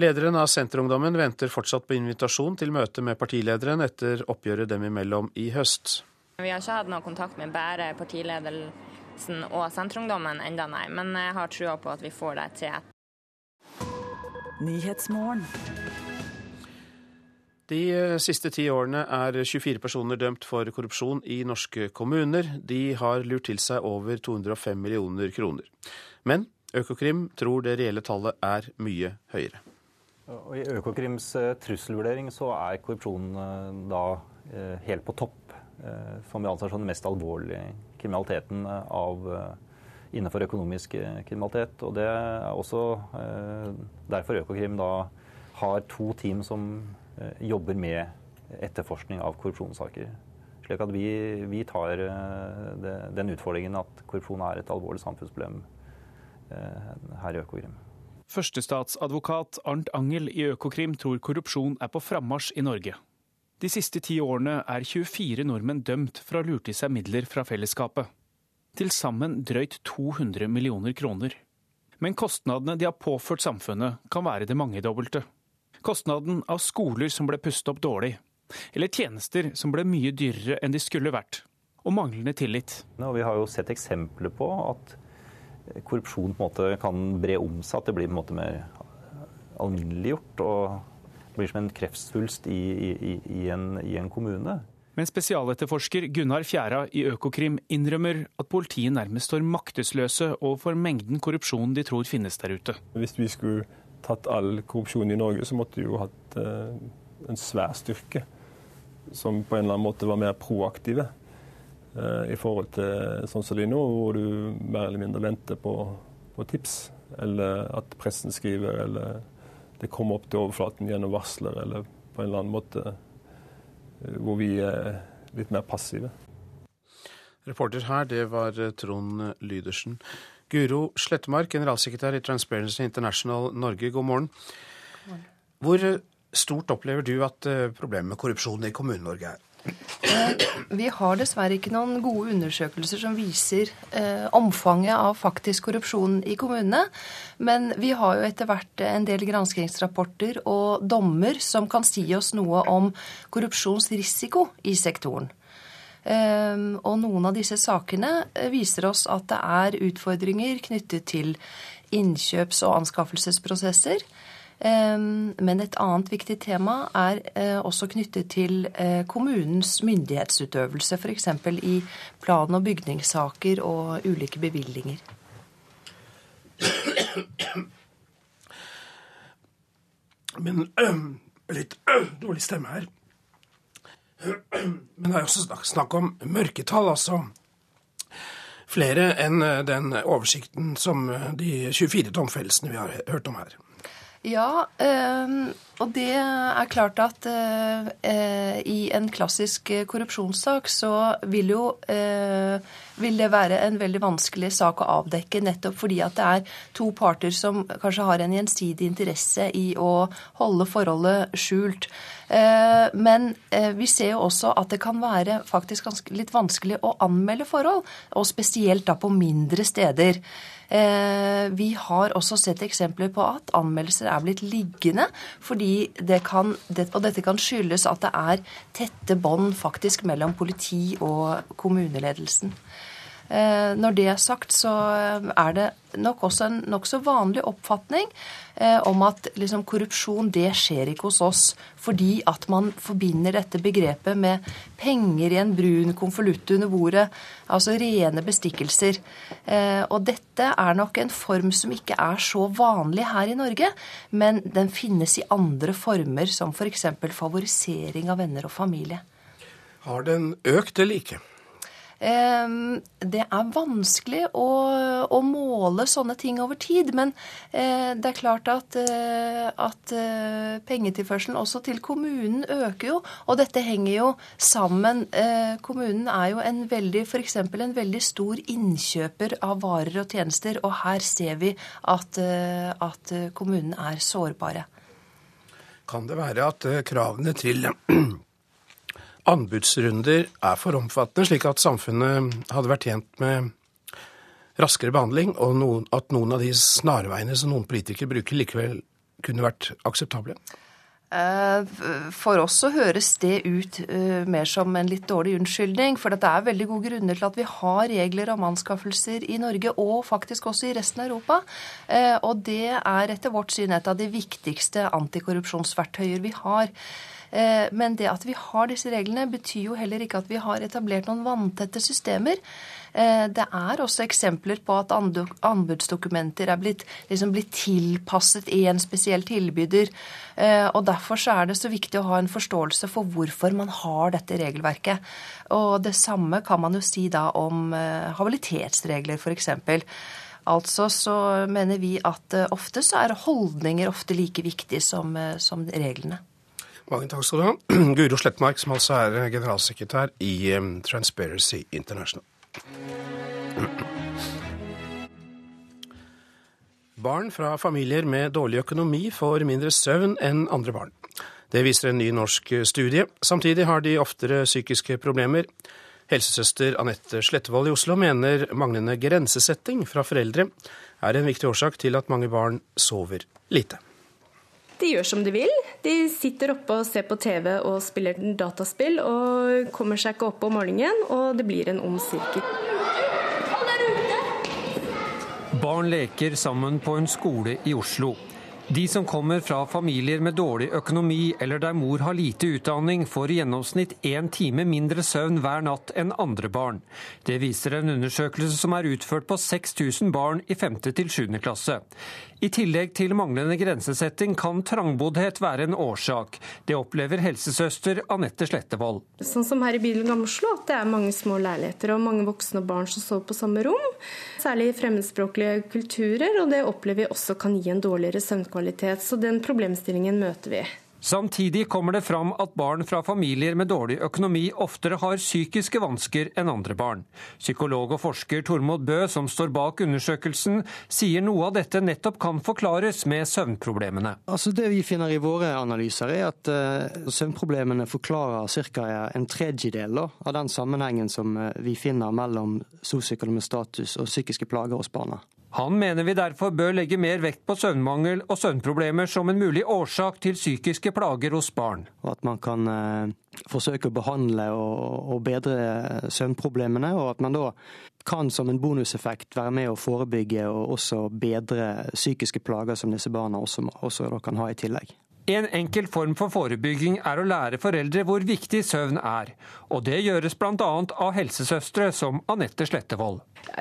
Lederen av Senterungdommen venter fortsatt på invitasjon til møte med partilederen etter oppgjøret dem imellom i høst. Vi har ikke hatt noe kontakt med bare partiledelsen og Senterungdommen enda nei. Men jeg har trua på at vi får det til. De eh, siste ti årene er 24 personer dømt for korrupsjon i norske kommuner. De har lurt til seg over 205 millioner kroner. Men Økokrim tror det reelle tallet er mye høyere. Og I Økokrims eh, trusselvurdering så er korrupsjon eh, da helt på topp, som vi anser som den mest alvorlige kriminaliteten av, innenfor økonomisk kriminalitet. Og Det er også derfor Økokrim da har to team som Eh, jobber med etterforskning av korrupsjonssaker. Slik at vi, vi tar eh, den utfordringen at korrupsjon er et alvorlig samfunnsproblem eh, her i Økokrim. Førstestatsadvokat Arnt Angel i Økokrim tror korrupsjon er på frammarsj i Norge. De siste ti årene er 24 nordmenn dømt for å ha lurt i seg midler fra fellesskapet. Til sammen drøyt 200 millioner kroner. Men kostnadene de har påført samfunnet, kan være det mangedobbelte. Kostnaden av skoler som ble pustet opp dårlig, eller tjenester som ble mye dyrere enn de skulle vært, og manglende tillit. Ja, vi har jo sett eksempler på at korrupsjon på en måte kan bre om seg, at det blir på en måte mer alminneliggjort og blir som en kreftsvulst i, i, i, en, i en kommune. Men spesialetterforsker Gunnar Fjæra i Økokrim innrømmer at politiet nærmest står maktesløse overfor mengden korrupsjon de tror finnes der ute. Hvis vi skulle tatt all korrupsjon i Norge, så måtte vi jo hatt eh, en svær styrke som på en eller annen måte var mer proaktive. Eh, I forhold til sånn som det er nå, hvor du mer eller mindre venter på, på tips. Eller at pressen skriver, eller det kommer opp til overflaten gjennom varsler, eller på en eller annen måte eh, hvor vi er litt mer passive. Reporter her, det var Trond Lydersen. Guro Slettemark, generalsekretær i Transparency International Norge, god morgen. Hvor stort opplever du at eh, problemet med korrupsjon i Kommune-Norge er? Eh, vi har dessverre ikke noen gode undersøkelser som viser eh, omfanget av faktisk korrupsjon i kommunene. Men vi har jo etter hvert en del granskingsrapporter og dommer som kan si oss noe om korrupsjonsrisiko i sektoren. Ehm, og noen av disse sakene eh, viser oss at det er utfordringer knyttet til innkjøps- og anskaffelsesprosesser. Ehm, men et annet viktig tema er eh, også knyttet til eh, kommunens myndighetsutøvelse, f.eks. i plan- og bygningssaker og ulike bevilgninger. Men litt dårlig stemme her. Men det er også snakk om mørketall, altså. Flere enn eh, den oversikten som de 24 domfellelsene vi har hørt om her. Ja, ehm, og det er klart at eh, i en klassisk korrupsjonssak så vil jo vil det være en veldig vanskelig sak å avdekke, nettopp fordi at det er to parter som kanskje har en gjensidig interesse i å holde forholdet skjult. Men vi ser jo også at det kan være faktisk litt vanskelig å anmelde forhold, og spesielt da på mindre steder. Eh, vi har også sett eksempler på at anmeldelser er blitt liggende, fordi det kan, og dette kan skyldes at det er tette bånd faktisk mellom politi og kommuneledelsen. Eh, når det er sagt, så er det nok også en nokså vanlig oppfatning eh, om at liksom, korrupsjon det skjer ikke hos oss. Fordi at man forbinder dette begrepet med penger i en brun konvolutt under bordet. Altså rene bestikkelser. Eh, og dette er nok en form som ikke er så vanlig her i Norge, men den finnes i andre former, som f.eks. For favorisering av venner og familie. Har den økt eller ikke? Det er vanskelig å, å, måle sånne ting over tid. Men eh, det er klart at, eh, at eh, pengetilførselen også til kommunen øker jo. Og dette henger jo sammen. Kommunen er jo en veldig, f.eks. en veldig stor innkjøper av varer og tjenester. Og her ser vi at, at kommunen er sårbare. Kan det være at kravene til anbudsrunder er for omfattende, slik at samfunnet hadde vært tjent med raskere behandling, og noen, at noen av de snarveiene som noen politikere bruker, likevel kunne vært akseptable? Eh, for oss så høres det ut uh, mer som en litt dårlig unnskyldning. For det er veldig gode grunner til at vi har regler om anskaffelser i Norge, og faktisk også i resten av Europa. Uh, og det er etter vårt syn et av de viktigste antikorrupsjonsverktøyer vi har. Eh, men det at vi har disse reglene, betyr jo heller ikke at vi har etablert noen vanntette systemer. Eh, det er også eksempler på at anbudsdokumenter er blitt, liksom blitt tilpasset en spesiell tilbyder. Eh, og Derfor er det så viktig å ha en forståelse for hvorfor man har dette regelverket. Og Det samme kan man jo si da om habilitetsregler, f.eks. Altså så mener vi at ofte så er holdninger ofte like viktig som, som reglene. Mange takk skal du ha. Guro Slettmark, som altså er generalsekretær i Transparency International. Barn fra familier med dårlig økonomi får mindre søvn enn andre barn. Det viser en ny norsk studie. Samtidig har de oftere psykiske problemer. Helsesøster Anette Slettevold i Oslo mener manglende grensesetting fra foreldre er en viktig årsak til at mange barn sover lite. De gjør som de vil. De sitter oppe og ser på TV og spiller dataspill og kommer seg ikke opp om morgenen, og det blir en ond sirkel. Barn leker sammen på en skole i Oslo. De som kommer fra familier med dårlig økonomi eller der mor har lite utdanning, får i gjennomsnitt én time mindre søvn hver natt enn andre barn. Det viser en undersøkelse som er utført på 6000 barn i 5. til 7. klasse. I tillegg til manglende grensesetting kan trangboddhet være en årsak. Det opplever helsesøster Anette Slettevold. Sånn som her i bydelen Gamle at det er mange små leiligheter og mange voksne og barn som sover på samme rom. Særlig i fremmedspråklige kulturer, og det opplever vi også kan gi en dårligere søvnkvalitet. Så den problemstillingen møter vi. Samtidig kommer det fram at barn fra familier med dårlig økonomi oftere har psykiske vansker enn andre barn. Psykolog og forsker Tormod Bø, som står bak undersøkelsen, sier noe av dette nettopp kan forklares med søvnproblemene. Altså Det vi finner i våre analyser, er at uh, søvnproblemene forklarer ca. en tredjedel av den sammenhengen som uh, vi finner mellom sosioøkonomisk status og psykiske plager hos barna. Han mener vi derfor bør legge mer vekt på søvnmangel og søvnproblemer som en mulig årsak til psykiske plager hos barn. At man kan eh, forsøke å behandle og, og, bedre søvnproblemene, og at man da kan som en bonuseffekt være med å forebygge og også bedre psykiske plager som disse barna også, også kan ha i tillegg. En enkel form for forebygging er å lære foreldre hvor viktig søvn er. Og det gjøres bl.a. av helsesøstre som Anette Slettevold.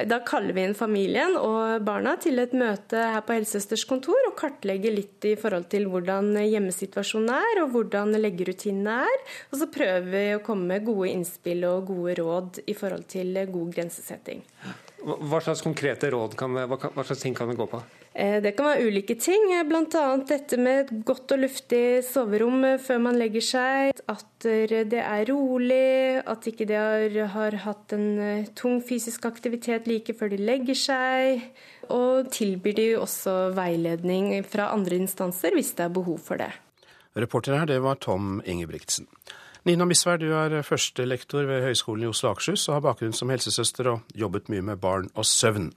Da kaller vi inn familien og barna til et møte her på helsesøsters kontor og kartlegger litt i forhold til hvordan hjemmesituasjonen er og hvordan leggerutinene er. Og så prøver vi å komme med gode innspill og gode råd i forhold til god grensesetting. Hva slags konkrete råd kan, hva slags ting kan det gå på? Eh, det kan være ulike ting, bl.a. dette med et godt og luftig soverom før man legger seg. At det er rolig, at ikke de har, har hatt en eh, tung fysisk aktivitet like før de legger seg. Og tilbyr de også veiledning fra andre instanser hvis det er behov for det. Reporter her, det var Tom Ingebrigtsen. Nina Misvær, du er førstelektor ved Høgskolen i Oslo og Akershus og har bakgrunn som helsesøster og jobbet mye med barn og søvn.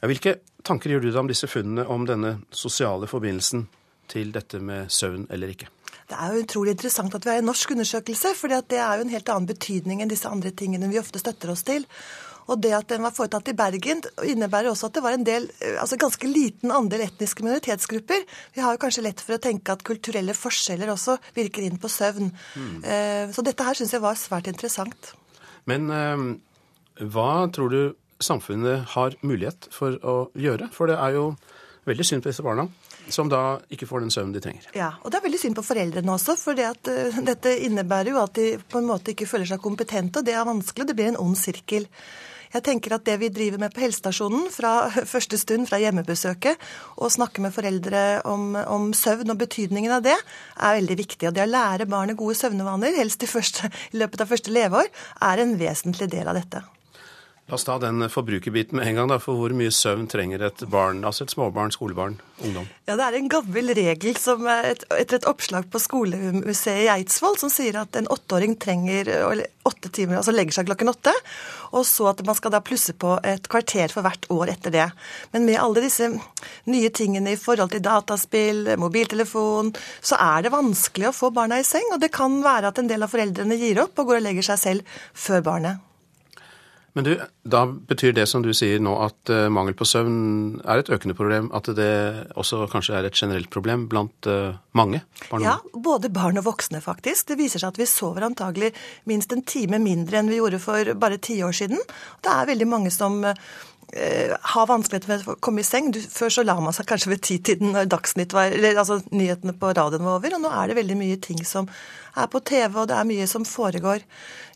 Hvilke tanker gjør du deg om disse funnene om denne sosiale forbindelsen til dette med søvn eller ikke? Det er jo utrolig interessant at vi har en norsk undersøkelse, for det er jo en helt annen betydning enn disse andre tingene vi ofte støtter oss til. Og det at den var foretatt i Bergen, innebærer også at det var en del, eh, altså ganske liten andel etniske minoritetsgrupper. Vi har jo kanskje lett for å tenke at kulturelle forskjeller også virker inn på søvn. Mm. Så dette her syns jeg var svært interessant. Men hva tror du samfunnet har mulighet for å gjøre? For det er jo veldig synd på disse barna som da ikke får den søvnen de trenger. Ja, og det er veldig synd på foreldrene også, for det at, uh, dette innebærer jo at de på en måte ikke føler seg kompetente, og det er vanskelig. Det blir en ond sirkel. Jeg tenker at Det vi driver med på helsestasjonen fra første stund fra hjemmebesøket, og snakke med foreldre om, om, søvn og betydningen av det, er veldig viktig. Og Det å lære barnet gode søvnevaner, helst i, første, i løpet av første leveår, er en vesentlig del av dette. La oss ta den forbrukerbiten med en gang. da, for Hvor mye søvn trenger et barn, altså et småbarn, skolebarn, ungdom? Ja, Det er en gammel regel som et, etter et oppslag på skolemuseet i Eidsvoll som sier at en åtteåring trenger åtte timer, altså legger seg klokken åtte. Og så at man skal da plusse på et kvarter for hvert år etter det. Men med alle disse nye tingene i forhold til dataspill, mobiltelefon, så er det vanskelig å få barna i seng. Og det kan være at en del av foreldrene gir opp og går og legger seg selv før barnet. Men du, da betyr det som du sier nå at uh, mangel på søvn er et økende problem? At det også kanskje er et generelt problem blant uh, mange barn? Ja, både barn og voksne faktisk. Det viser seg at vi sover antagelig minst en time mindre enn vi gjorde for bare ti år siden. Det er veldig mange som uh, har vanskeligheter med å komme i seng. Du, før så la man seg kanskje ved titiden når Dagsnytt var, eller altså nyhetene på radioen var over, og nå er det veldig mye ting som er på TV, og det er mye som foregår.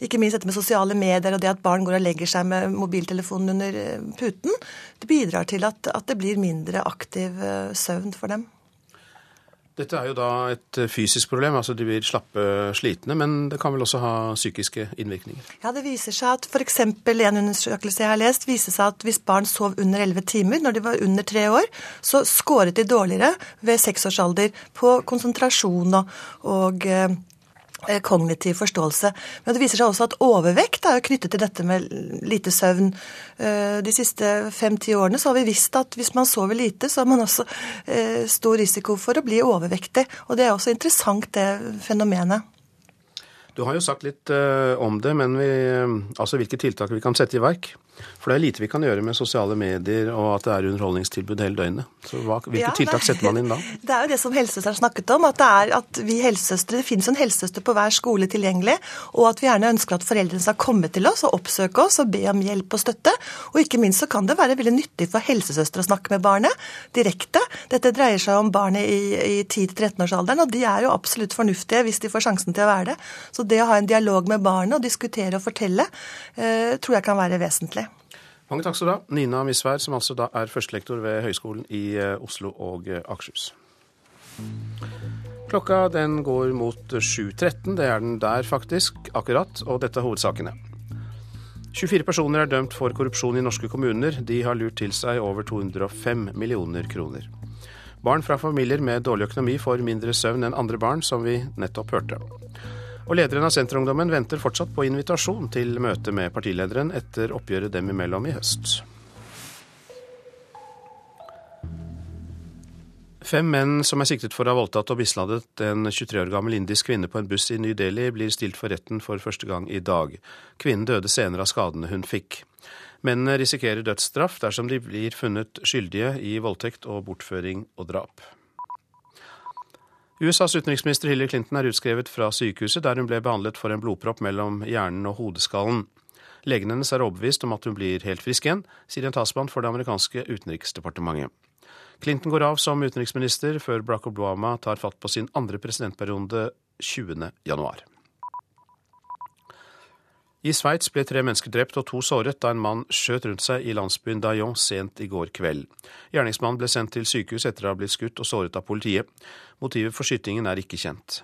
Ikke minst dette med sosiale medier og det at barn går og legger seg med mobiltelefonen under eh, puten. Det bidrar til at, at det blir mindre aktiv eh, søvn for dem. Dette er jo da et eh, fysisk problem, altså de blir slappe, slitne, men det kan vel også ha psykiske innvirkninger? Ja, det viser seg at f.eks. en undersøkelse jeg har lest, viser seg at hvis barn sov under 11 timer når de var under tre år, så skåret de dårligere ved seksårsalder på konsentrasjon og, og Eh, kognitiv forståelse. Men det viser seg også at overvekt er knyttet til dette med lite søvn. Eh, de siste fem-ti årene så har vi visst at hvis man sover lite, så har man også eh, stor risiko for å bli overvektig. Og det er også interessant, det fenomenet. Du har jo sagt litt om det, men vi, altså hvilke tiltak vi kan sette i verk? For det er lite vi kan gjøre med sosiale medier og at det er underholdningstilbud hele døgnet. Så hva, Hvilke ja, tiltak setter man inn da? Det er jo det som helsesøsteren snakket om. At det er at vi helsesøstre, det finnes en helsesøster på hver skole tilgjengelig. Og at vi gjerne ønsker at foreldrene skal komme til oss og oppsøke oss og be om hjelp og støtte. Og ikke minst så kan det være veldig nyttig for helsesøstre å snakke med barnet direkte. Dette dreier seg om barnet i, i 10-13-årsalderen, og de er jo absolutt fornuftige hvis de får sjansen til å være det. Så det å ha en dialog med barnet og diskutere og fortelle, eh, tror jeg kan være vesentlig. Mange takk skal du ha, Nina Misvær, som altså da er førstelektor ved Høgskolen i eh, Oslo og eh, Akershus. Klokka den går mot 7.13. Det er den der, faktisk, akkurat. Og dette er hovedsakene. 24 personer er dømt for korrupsjon i norske kommuner. De har lurt til seg over 205 millioner kroner. Barn fra familier med dårlig økonomi får mindre søvn enn andre barn, som vi nettopp hørte. Og lederen av Senterungdommen venter fortsatt på invitasjon til møte med partilederen etter oppgjøret dem imellom i høst. Fem menn som er siktet for å ha voldtatt og bisladet en 23 år gammel indisk kvinne på en buss i New Delhi, blir stilt for retten for første gang i dag. Kvinnen døde senere av skadene hun fikk. Mennene risikerer dødsstraff dersom de blir funnet skyldige i voldtekt og bortføring og drap. USAs utenriksminister Hillary Clinton er utskrevet fra sykehuset, der hun ble behandlet for en blodpropp mellom hjernen og hodeskallen. Legen hennes er overbevist om at hun blir helt frisk igjen, sier en talsmann for det amerikanske utenriksdepartementet. Clinton går av som utenriksminister før Barack Obama tar fatt på sin andre presidentperiode 20. januar. I Sveits ble tre mennesker drept og to såret da en mann skjøt rundt seg i landsbyen Dayon sent i går kveld. Gjerningsmannen ble sendt til sykehus etter å ha blitt skutt og såret av politiet. Motivet for skytingen er ikke kjent.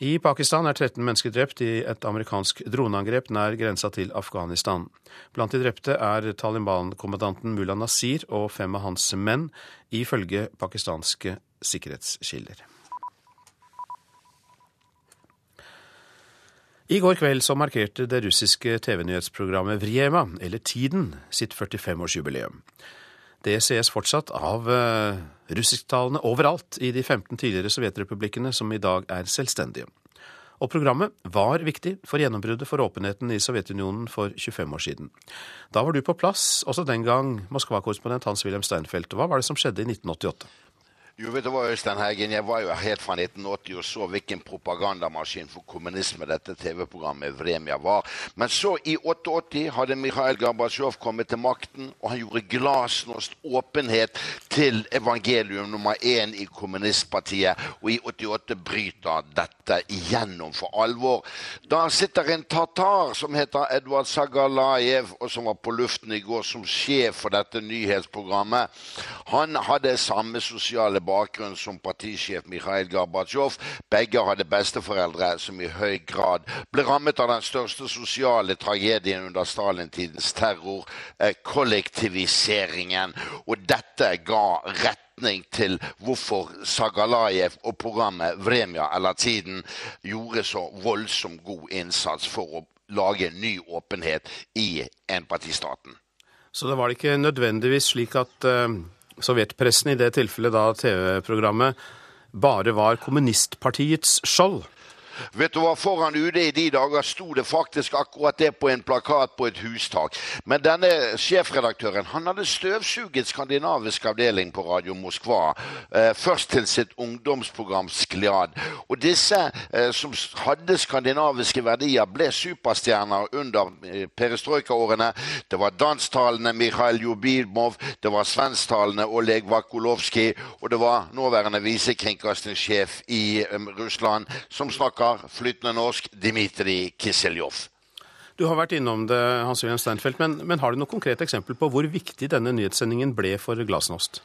I Pakistan er 13 mennesker drept i et amerikansk droneangrep nær grensa til Afghanistan. Blant de drepte er Taliban-kommandanten Mullah Nasir og fem av hans menn, ifølge pakistanske sikkerhetskilder. I går kveld så markerte det russiske TV-nyhetsprogrammet Vriema, eller Tiden, sitt 45-årsjubileum. Det sees fortsatt av uh, russisktalende overalt i de 15 tidligere sovjetrepublikkene som i dag er selvstendige. Og programmet var viktig for gjennombruddet for åpenheten i Sovjetunionen for 25 år siden. Da var du på plass, også den gang Moskva-korrespondent Hans-Wilhelm Steinfeld. Hva var det som skjedde i 1988? Jo, vet du hva, Øystein Heggen, Jeg var jo helt fra 1980 og så hvilken propagandamaskin for kommunisme dette TV-programmet Vremia var. Men så, i 88, hadde Mikhail Gorbatsjov kommet til makten, og han gjorde glasnost åpenhet til evangelium nummer én i kommunistpartiet. Og i 88 bryter dette igjennom for alvor. Da sitter en tatar som heter Edvard Sagalajev, og som var på luften i går som sjef for dette nyhetsprogrammet. Han hadde samme sosiale bakgrunn som partisjef Mikhail Gorbatsjov. Begge hadde besteforeldre som i høy grad ble rammet av den største sosiale tragedien under Stalin-tidens terror, eh, kollektiviseringen. Og dette ga retning til hvorfor Sagalajev og programmet Vremja eller Tiden gjorde så voldsomt god innsats for å lage ny åpenhet i enpartistaten. Så det var ikke nødvendigvis slik at uh, sovjetpressen, i det tilfellet da TV-programmet, bare var kommunistpartiets skjold? Vet du hva, Foran UD i de dager sto det faktisk akkurat det på en plakat på et hustak. Men denne sjefredaktøren han hadde støvsuget skandinavisk avdeling på Radio Moskva. Eh, først til sitt ungdomsprogram Skliad. Og disse eh, som hadde skandinaviske verdier, ble superstjerner under eh, perestrojka-årene. Det var dansktalende Mikhail Jubimov, det var svensktalende Oleg Vakulovskij, og det var nåværende visekringkastingssjef i um, Russland som snakka flytende norsk Dmitrij Kiseljov. Du har vært innom det, Hans-Wilhelm Steinfeld, men, men, har du noe konkret eksempel på hvor viktig denne nyhetssendingen ble for Glasnost?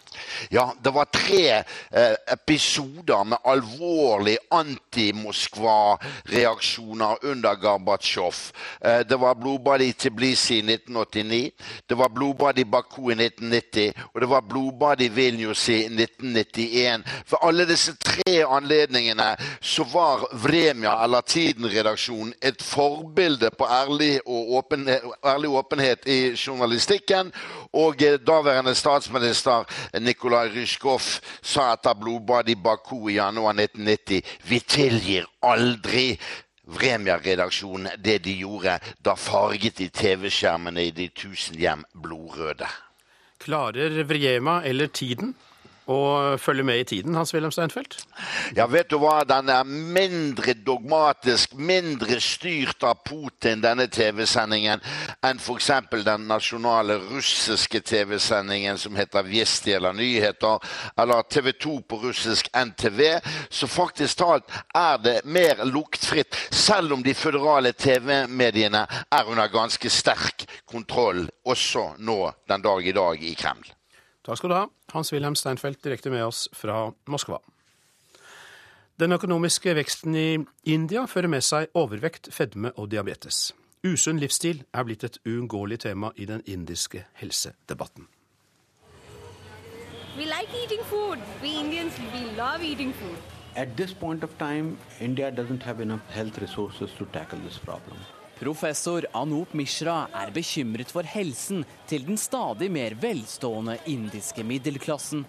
Ja, det var tre eh, episoder med alvorlig anti-Moskva-reaksjoner under Gorbatsjov. Eh, det var blodbad i Tbilisi i 1989, det var blodbad i Baku i 1990, og det var blodbad i Vilnius i 1991. For alle disse tre anledningene så var Vremia, eller Tiden-redaksjonen, et forbilde på ærlig og åpenhet, ærlig åpenhet i journalistikken. Og eh, daværende statsminister Nikolai Rysjkov sa etter blodbadet i Baku i januar 1990 vi tilgir aldri Vremia-redaksjonen det de gjorde. Da farget de TV-skjermene i de tusen hjem blodrøde. Klarer Vrema eller Tiden å følge med i tiden, Hans-Wilhelm Steinfeld? Ja, vet du hva? Den er mindre dogmatisk, mindre styrt av Putin, denne TV-sendingen, enn f.eks. den nasjonale russiske TV-sendingen som heter Vjesti eller Nyheter, eller TV 2 på russisk NTV. Så faktisk talt er det mer luktfritt, selv om de føderale TV-mediene er under ganske sterk kontroll, også nå den dag i dag i Kreml. Takk skal du ha, Hans-Wilhelm Steinfeld direkte med oss fra Moskva. Den økonomiske veksten i India fører med seg overvekt, fedme og diabetes. Usunn livsstil er blitt et uunngåelig tema i den indiske helsedebatten. We like eating food. We Indians, we love eating food. At this point of time, India doesn't have enough health resources to tackle this problem. Professor Anup Mishra er bekymret for helsen til den stadig mer velstående indiske middelklassen.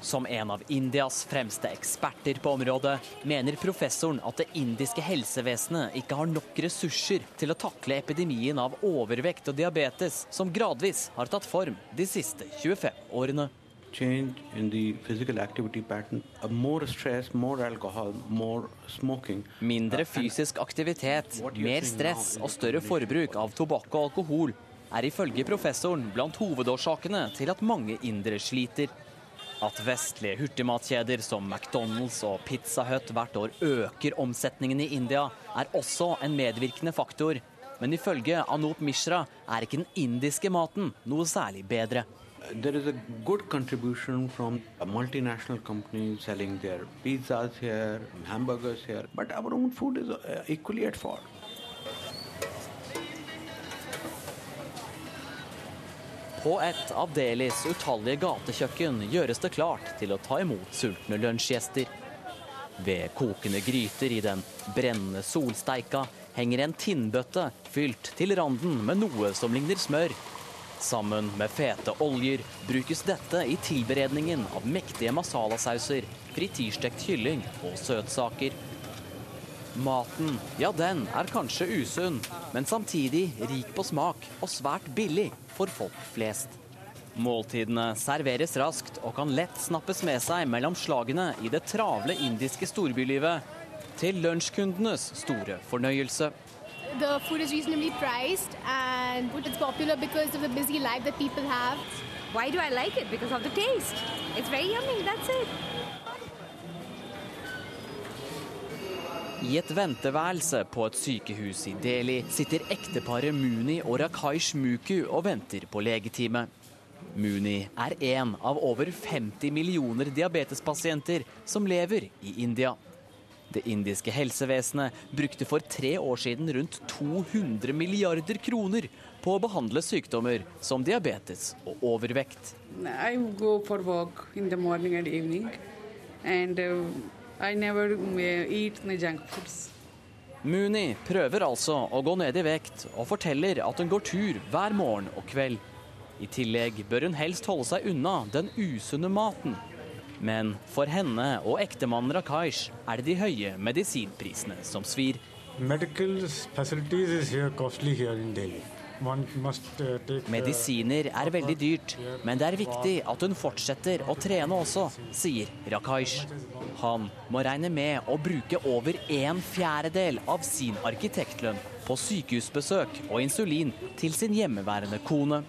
Som en av Indias fremste eksperter på området, mener professoren at det indiske helsevesenet ikke har nok ressurser til å takle epidemien av overvekt og diabetes, som gradvis har tatt form de siste 25 årene. Change in the physical activity pattern, uh, more stress, more alcohol, more smoking. Mindre fysisk aktivitet, mer stress og større forbruk av tobakk og alkohol er ifølge professoren blant hovedårsakene til at mange indere sliter. At vestlige hurtigmatkjeder som McDonald's og Pizza Hut hvert år øker omsetningen i India, er også en medvirkende faktor. Men ifølge Anup Mishra er ikke den indiske maten noe særlig bedre. There is a good contribution from multinational companies selling their pizzas here, hamburgers here, but our own food is uh, equally at fault. På et av Delis utallige gatekjøkken gjøres det klart til å ta imot sultne lunsjgjester. Ved kokende gryter i den brennende solsteika henger en tinnbøtte fylt til randen med noe som ligner smør. Sammen med fete oljer brukes dette i tilberedningen av mektige masalasauser, frityrstekt kylling og søtsaker. Maten, ja den er kanskje usunn, men samtidig rik på smak og svært billig for folk flest. Måltidene serveres raskt og kan lett snappes med seg mellom slagene i det travle indiske storbylivet, til lunsjkundenes store fornøyelse. The food is reasonably priced and it's popular because of the busy life that people have. Why do I like it? Because of the taste. It's very yummy, that's it. I et venteværelse på et sykehus i Delhi sitter ekteparet Muni og Rakaish Muku og venter på legetime. Muni er en av over 50 millioner diabetespasienter som lever i India. Det indiske helsevesenet brukte for tre år siden rundt 200 milliarder kroner på å behandle sykdommer som diabetes og overvekt. I go for walk in the morning and evening, and uh, I never uh, eat junk foods. Muni prøver altså å gå ned i vekt, og forteller at hun går tur hver morgen og kveld. I tillegg bør hun helst holde seg unna den usunne maten. Men for henne og ektemannen Rakaish er det de høye medisinprisene som svir. Medical facilities is here costly here in Delhi. One must uh, uh, Medisiner er veldig dyrt, men det er viktig at hun fortsetter å trene også, sier Rakaish. Han må regne med å bruke over en fjerdedel av sin arkitektlønn på sykehusbesøk og insulin til sin hjemmeværende kone.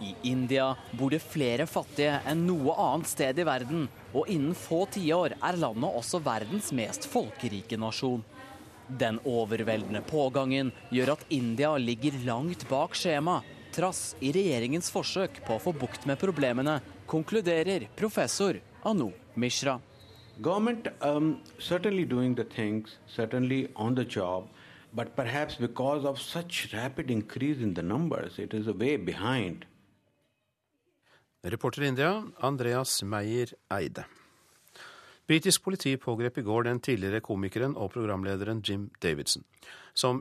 I India bor det flere fattige enn noe annet sted i verden, og innen få tiår er landet også verdens mest folkerike nasjon. Den overveldende pågangen gjør at India ligger langt bak skjema, trass i regjeringens forsøk på å få bukt med problemene, konkluderer professor Anu Mishra. Government um, certainly doing the things, certainly on the job, but perhaps because of such rapid increase numbers. Reporter i India, Andreas Meyer Eide. Britisk politi pågrep i går den tidligere komikeren og programlederen Jim Davidson, som,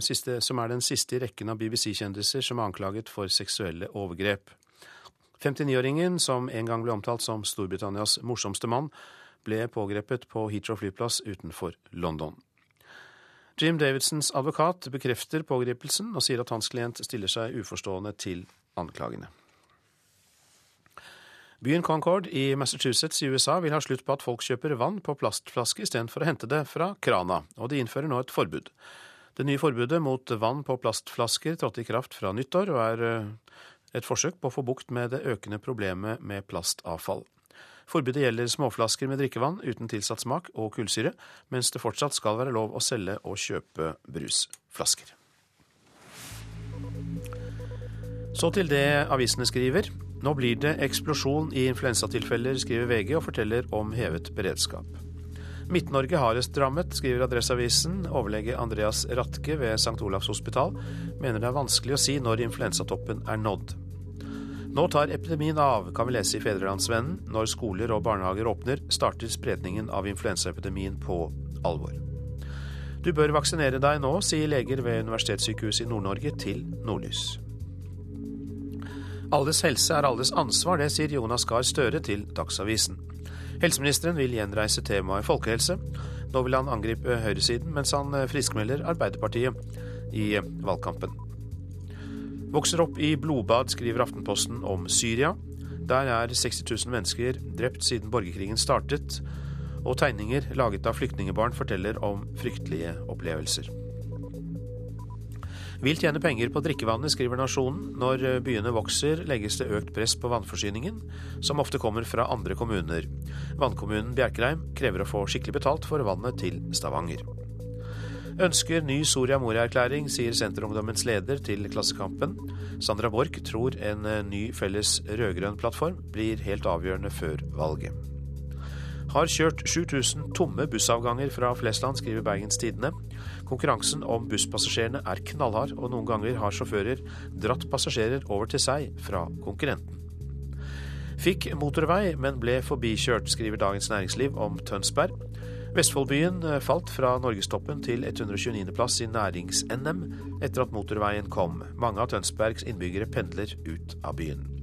siste, som er den siste i rekken av BBC-kjendiser som er anklaget for seksuelle overgrep. 59-åringen, som en gang ble omtalt som Storbritannias morsomste mann, ble pågrepet på Heathrow flyplass utenfor London. Jim Davidsons advokat bekrefter pågripelsen og sier at hans klient stiller seg uforstående til anklagene. Byen Concord i Massachusetts i USA vil ha slutt på at folk kjøper vann på plastflaske istedenfor å hente det fra krana, og de innfører nå et forbud. Det nye forbudet mot vann på plastflasker trådte i kraft fra nyttår, og er eh, et forsøk på å få bukt med det økende problemet med plastavfall. Forbudet gjelder småflasker med drikkevann uten tilsatt smak og kullsyre, mens det fortsatt skal være lov å selge og kjøpe brusflasker. Så til det avisene skriver. Nå blir det eksplosjon i influensatilfeller, skriver VG og forteller om hevet beredskap. Midt-Norge hardest rammet, skriver Adresseavisen. Overlege Andreas Ratke ved St. Olavs hospital mener det er vanskelig å si når influensatoppen er nådd. Nå tar epidemien av, kan vi lese i Fedrelandsvennen. Når skoler og barnehager åpner, starter spredningen av influensaepidemien på alvor. Du bør vaksinere deg nå, sier leger ved Universitetssykehuset i Nord-Norge til Nordlys. Alles helse er alles ansvar, det sier Jonas Gahr Støre til Dagsavisen. Helseministeren vil gjenreise temaet folkehelse. Nå vil han angripe høyresiden, mens han friskmelder Arbeiderpartiet i valgkampen. Vokser opp i blodbad, skriver Aftenposten om Syria. Der er 60 000 mennesker drept siden borgerkrigen startet, og tegninger laget av flyktningebarn forteller om fryktelige opplevelser. Vil tjene penger på drikkevannet, skriver Nasjonen. Når byene vokser, legges det økt press på vannforsyningen, som ofte kommer fra andre kommuner. Vannkommunen Bjerkreim krever å få skikkelig betalt for vannet til Stavanger. Ønsker ny Soria Moria-erklæring, sier Senterungdommens leder til Klassekampen. Sandra Borch tror en ny felles rød-grønn plattform blir helt avgjørende før valget. Har kjørt 7000 tomme bussavganger fra Flesland, skriver Bergens Tidende. Konkurransen om busspassasjerene er knallhard, og noen ganger har sjåfører dratt passasjerer over til seg fra konkurrenten. Fikk motorvei, men ble forbikjørt, skriver Dagens Næringsliv om Tønsberg. Vestfoldbyen falt fra norgestoppen til 129.-plass i nærings-NM etter at motorveien kom. Mange av Tønsbergs innbyggere pendler ut av byen.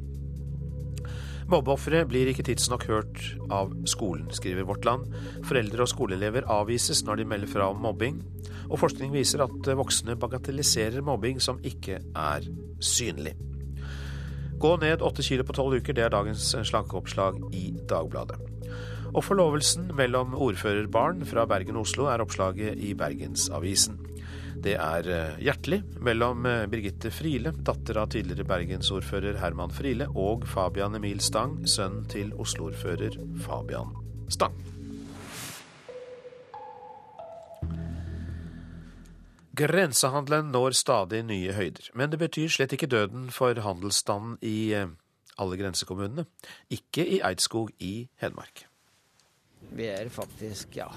Mobbeofre blir ikke tidsnok hørt av skolen, skriver Vårt Land. Foreldre og skoleelever avvises når de melder fra om mobbing. Og forskning viser at voksne bagatelliserer mobbing som ikke er synlig. Gå ned åtte kilo på tolv uker, det er dagens slankeoppslag i Dagbladet. Og forlovelsen mellom ordførerbarn fra Bergen og Oslo er oppslaget i Bergensavisen. Det er eh, hjertelig mellom eh, Birgitte Friele, datter av tidligere bergensordfører Herman Friele, og Fabian Emil Stang, sønn til Oslo-ordfører Fabian Stang. Grensehandelen når stadig nye høyder, men det betyr slett ikke døden for handelsstanden i eh, alle grensekommunene. Ikke i Eidskog i Hedmark. Vi er faktisk, ja,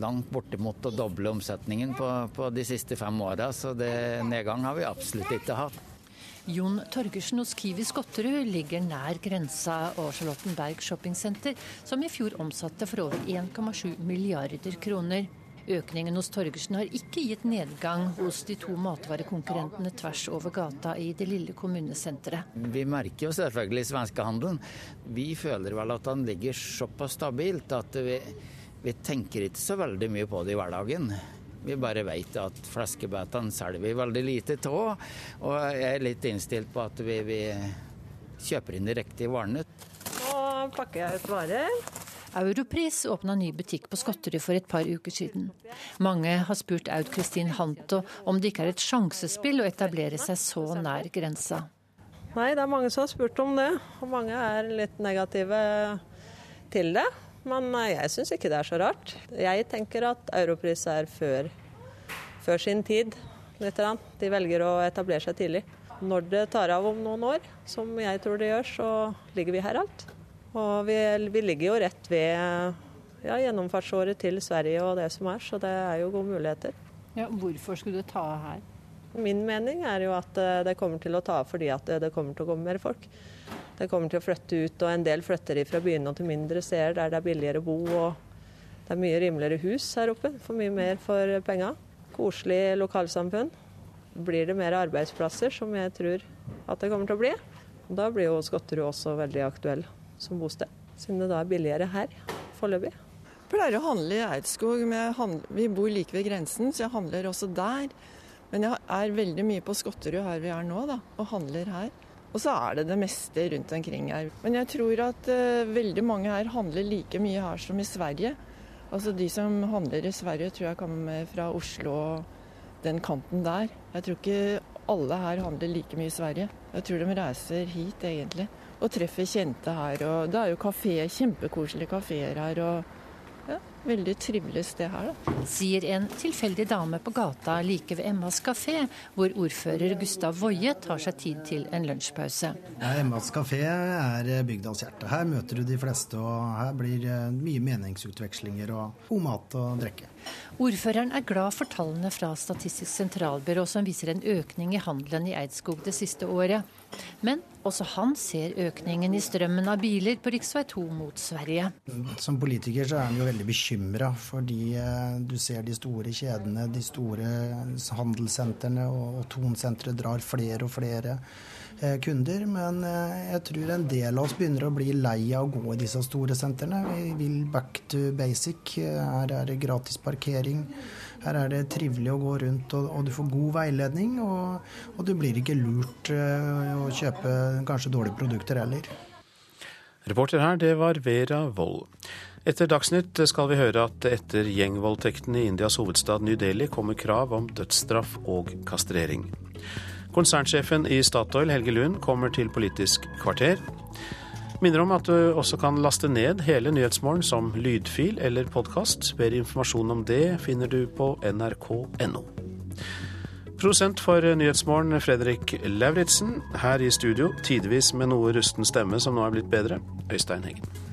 langt bortimot å doble omsetningen på, på de siste fem åra, så det, nedgang har vi absolutt ikke hatt. Jon Torgersen hos Kiwi Skotterud ligger nær grensa og Charlottenberg shoppingsenter, som i fjor omsatte for over 1,7 milliarder kroner. Økningen hos Torgersen har ikke gitt nedgang hos de to matvarekonkurrentene tvers over gata i det lille kommunesenteret. Vi merker jo selvfølgelig svenskehandelen. Vi føler vel at den ligger såpass stabilt at vi, vi tenker ikke så veldig mye på det i hverdagen. Vi bare vet at fleskebetene selger vi veldig lite av, og jeg er litt innstilt på at vi, vi kjøper inn de riktige varene. Nå pakker jeg ut varer. Europris åpna ny butikk på Skotterud for et par uker siden. Mange har spurt Aud Kristin Hanto om det ikke er et sjansespill å etablere seg så nær grensa. Nei, det er mange som har spurt om det, og mange er litt negative til det. Men jeg syns ikke det er så rart. Jeg tenker at Europris er før, før sin tid. Litt. De velger å etablere seg tidlig. Når det tar av om noen år, som jeg tror det gjør, så ligger vi her alt. Og vi, vi ligger jo rett ved ja, gjennomfartsåret til Sverige og det som er, så det er jo gode muligheter. Ja, hvorfor skulle du ta her? Min mening er jo at eh, det kommer til å ta av fordi at det kommer til å komme mer folk. Det kommer til å flytte ut, og en del flytter fra byene til mindre steder der det er billigere å bo. og Det er mye rimeligere hus her oppe, for mye mer for penga. Koselig lokalsamfunn. Blir det mer arbeidsplasser, som jeg tror at det kommer til å bli, da blir jo Skotterud også veldig aktuell som bosted. Siden det da er billigere her foreløpig. Pleier å handle i Eidskog. Vi bor like ved grensen, så jeg handler også der. Men jeg er veldig mye på Skotterud her vi er nå, da, og handler her. Og så er det det meste rundt omkring her. Men jeg tror at uh, veldig mange her handler like mye her som i Sverige. Altså De som handler i Sverige, tror jeg kommer fra Oslo og den kanten der. Jeg tror ikke alle her handler like mye i Sverige. Jeg tror de reiser hit, egentlig og treffer kjente her. Og det er jo kafé, kjempekoselige kafeer her. og Veldig trivelig sted her, da. Sier en tilfeldig dame på gata like ved Emmas kafé, hvor ordfører Gustav Woie tar seg tid til en lunsjpause. Ja, Emmas kafé er bygdas hjerte. Her møter du de fleste, og her blir mye meningsutvekslinger og god mat og drikke. Ordføreren er glad for tallene fra Statistisk sentralbyrå som viser en økning i handelen i Eidskog det siste året. Men også han ser økningen i strømmen av biler på rv. 2 mot Sverige. Som politiker så er han jo veldig bekymra fordi eh, du ser de store kjedene, de store handelssentrene og Tonsentre drar flere og flere kunder. Men eh, jeg tror en del av oss begynner å bli lei av å gå i disse store sentrene. Vi vil back to basic. Her er det gratis parkering. Her er det trivelig å gå rundt, og, du får god veiledning. Og, og, du blir ikke lurt uh, å kjøpe kanskje dårlige produkter heller. Reporter her, det var Vera Wold. Etter Dagsnytt skal vi høre at etter gjengvoldtektene i Indias hovedstad New Delhi kommer krav om dødsstraff og kastrering. Konsernsjefen i Statoil, Helge Lund, kommer til Politisk kvarter. Minner om at du også kan laste ned hele Nyhetsmorgen som lydfil eller podkast. Mer informasjon om det finner du på nrk.no. Prosent for Nyhetsmorgen, Fredrik Lauritzen. Her i studio, tidvis med noe rusten stemme som nå er blitt bedre, Øystein Heggen.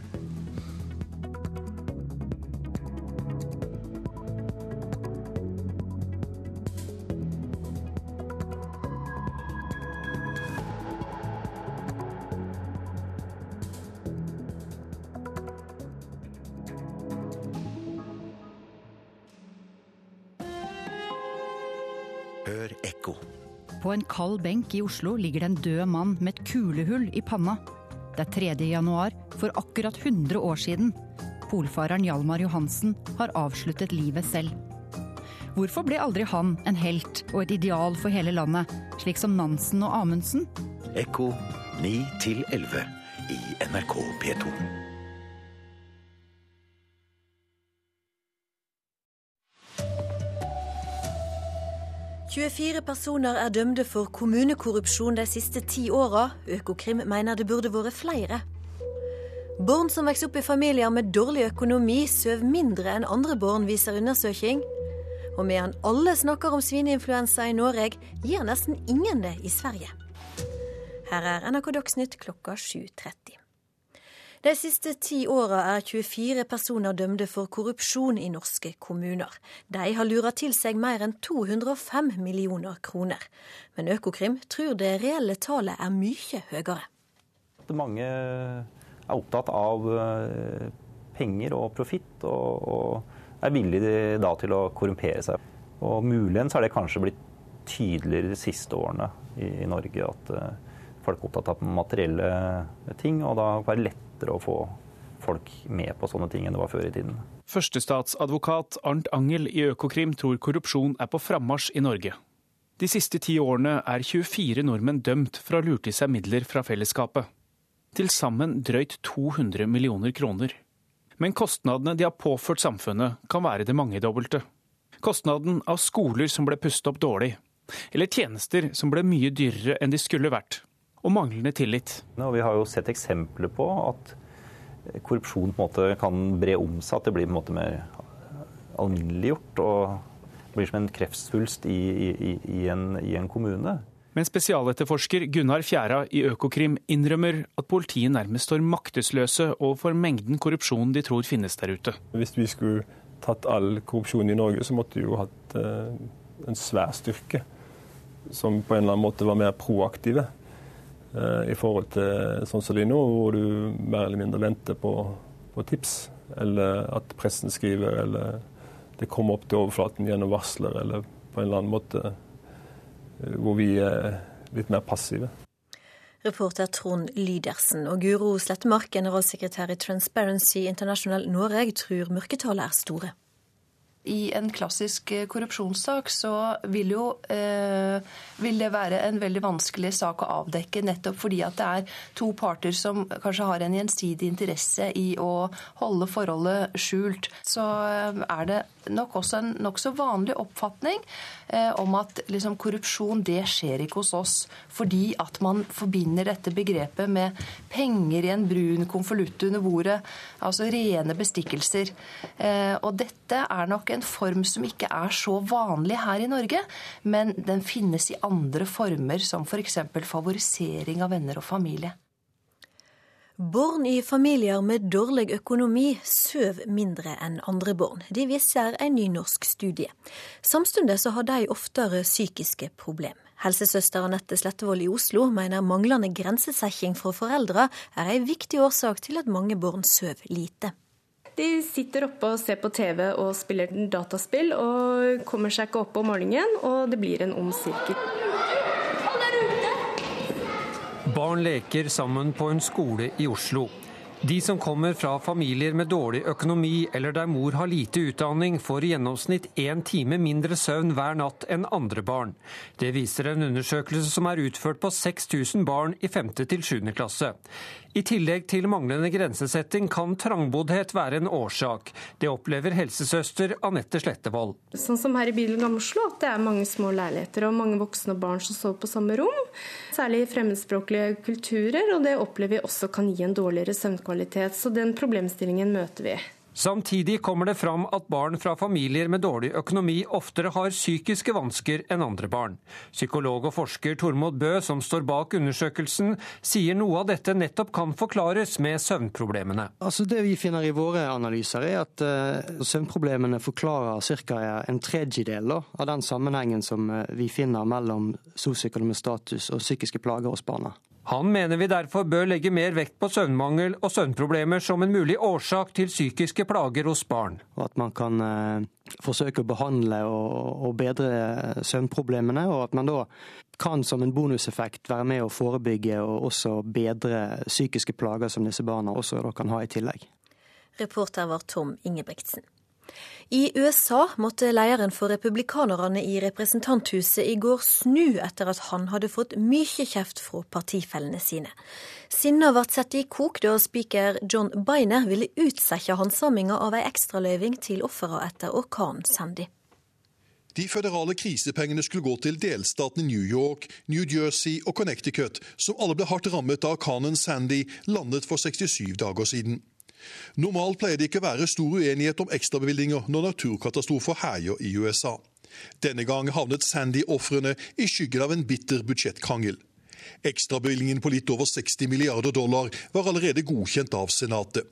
På en kald benk i Oslo ligger det en død mann med et kulehull i panna. Det er 3. januar for akkurat 100 år siden. Polfareren Hjalmar Johansen har avsluttet livet selv. Hvorfor ble aldri han en helt og et ideal for hele landet, slik som Nansen og Amundsen? Ekko 9 11 i NRK P2. «24 personer er dømte for kommunekorrupsjon de siste ti åra. Økokrim mener det burde vært flere. Barn som vokser opp i familier med dårlig økonomi, sover mindre enn andre barn, viser undersøking. Og medan alle snakker om svineinfluensa i Norge, gir nesten ingen det i Sverige. Her er NRK Dagsnytt klokka 7.30. De siste ti åra er 24 personer dømte for korrupsjon i norske kommuner. De har lura til seg mer enn 205 millioner kroner. Men Økokrim tror det reelle tallet er mye høyere. Mange er opptatt av eh, penger og profitt, og, er villige da til å korrumpere seg. Og Muligens har det kanskje blitt tydeligere de siste årene i, Norge at uh, folk er opptatt av materielle ting, og da er det være lettere å få folk med på sånne ting enn det var før i tiden. Førstestatsadvokat Arnt Angel i Økokrim tror korrupsjon er på frammarsj i Norge. De siste ti årene er 24 nordmenn dømt for å ha lurt i seg midler fra fellesskapet. Til sammen drøyt 200 millioner kroner. Men kostnadene de har påført samfunnet, kan være det mangedobbelte. Kostnaden av skoler som ble pustet opp dårlig, eller tjenester som ble mye dyrere enn de skulle vært og manglende tillit. Og vi har jo sett eksempler på at korrupsjon på en måte kan bre om seg, at det blir på en måte mer alminneliggjort. og blir som en kreftsvulst i, i, i, en, i en kommune. Men spesialetterforsker Gunnar Fjæra i Økokrim innrømmer at politiet nærmest står maktesløse overfor mengden korrupsjon de tror finnes der ute. Hvis vi skulle tatt all korrupsjon i Norge, så måtte vi jo hatt eh, en svær styrke som på en eller annen måte var mer proaktive. Eh, i forhold til sånn som det er nå, hvor du mer eller mindre venter på, på, tips. Eller at pressen skriver, eller det kommer opp til overflaten gjennom varsler, eller på en eller annen måte eh, hvor vi er litt mer passive. Reporter Trond Lydersen og Guro Slettemark, generalsekretær i Transparency International Norge, tror mørketallet er store. I en klassisk eh, korrupsjonssak så vil, jo, eh, vil det være en veldig vanskelig sak å avdekke, nettopp fordi at det er to parter som kanskje har en gjensidig interesse i å holde forholdet skjult. Så eh, er det nok også en nokså vanlig oppfatning eh, om at liksom, korrupsjon det skjer ikke hos oss. Fordi at man forbinder dette begrepet med penger i en brun konvolutt under bordet. Altså rene bestikkelser. Eh, og dette er nok en form som ikke er så vanlig her i Norge, men den finnes i andre former, som f.eks. favorisering av venner og familie. Barn i familier med dårlig økonomi sover mindre enn andre barn. Det viser en ny norsk studie. Samtidig har de oftere psykiske problemer. Helsesøster Anette Slettevold i Oslo mener manglende grensesetting fra foreldre er en viktig årsak til at mange barn sover lite. De sitter oppe og ser på TV og spiller dataspill, og kommer seg ikke opp om morgenen, og det blir en ond sirkel. Barn leker sammen på en skole i Oslo. De som kommer fra familier med dårlig økonomi eller der mor har lite utdanning, får i gjennomsnitt én time mindre søvn hver natt enn andre barn. Det viser en undersøkelse som er utført på 6000 barn i 5. til 7. klasse. I tillegg til manglende grensesetting kan trangboddhet være en årsak. Det opplever helsesøster Anette Slettevold. Sånn som her i bydelen Oslo, at det er mange små leiligheter og mange voksne og barn som sover på samme rom. Særlig fremmedspråklige kulturer, og det opplever vi også kan gi en dårligere søvnkvalitet. Så den problemstillingen møter vi. Samtidig kommer det fram at barn fra familier med dårlig økonomi oftere har psykiske vansker enn andre barn. Psykolog og forsker Tormod Bø, som står bak undersøkelsen, sier noe av dette nettopp kan forklares med søvnproblemene. Altså Det vi finner i våre analyser, er at uh, søvnproblemene forklarer ca. en tredjedel av den sammenhengen som uh, vi finner mellom sosioøkonomisk status og psykiske plager hos barna. Han mener vi derfor bør legge mer vekt på søvnmangel og søvnproblemer som en mulig årsak til psykiske plager hos barn. Og at man kan eh, forsøke å behandle og, og bedre søvnproblemene, og at man da kan som en bonuseffekt være med å forebygge og også bedre psykiske plager som disse barna også kan ha i tillegg. Reporter var Tom Ingebrigtsen. I USA måtte lederen for republikanerne i representanthuset i går snu etter at han hadde fått mye kjeft fra partifellene sine. Sinna ble satt i kok da speaker John Beiner ville utsette handsaminga av ei ekstraløyving til ofrene etter orkanen Sandy. De føderale krisepengene skulle gå til delstatene New York, New Jersey og Connecticut, som alle ble hardt rammet da orkanen Sandy landet for 67 dager siden. Normalt pleier det ikke å være stor uenighet om ekstrabevilgninger når naturkatastrofer herjer i USA. Denne gang havnet Sandy-ofrene i skyggen av en bitter budsjettkrangel. Ekstrabevilgningen på litt over 60 milliarder dollar var allerede godkjent av Senatet.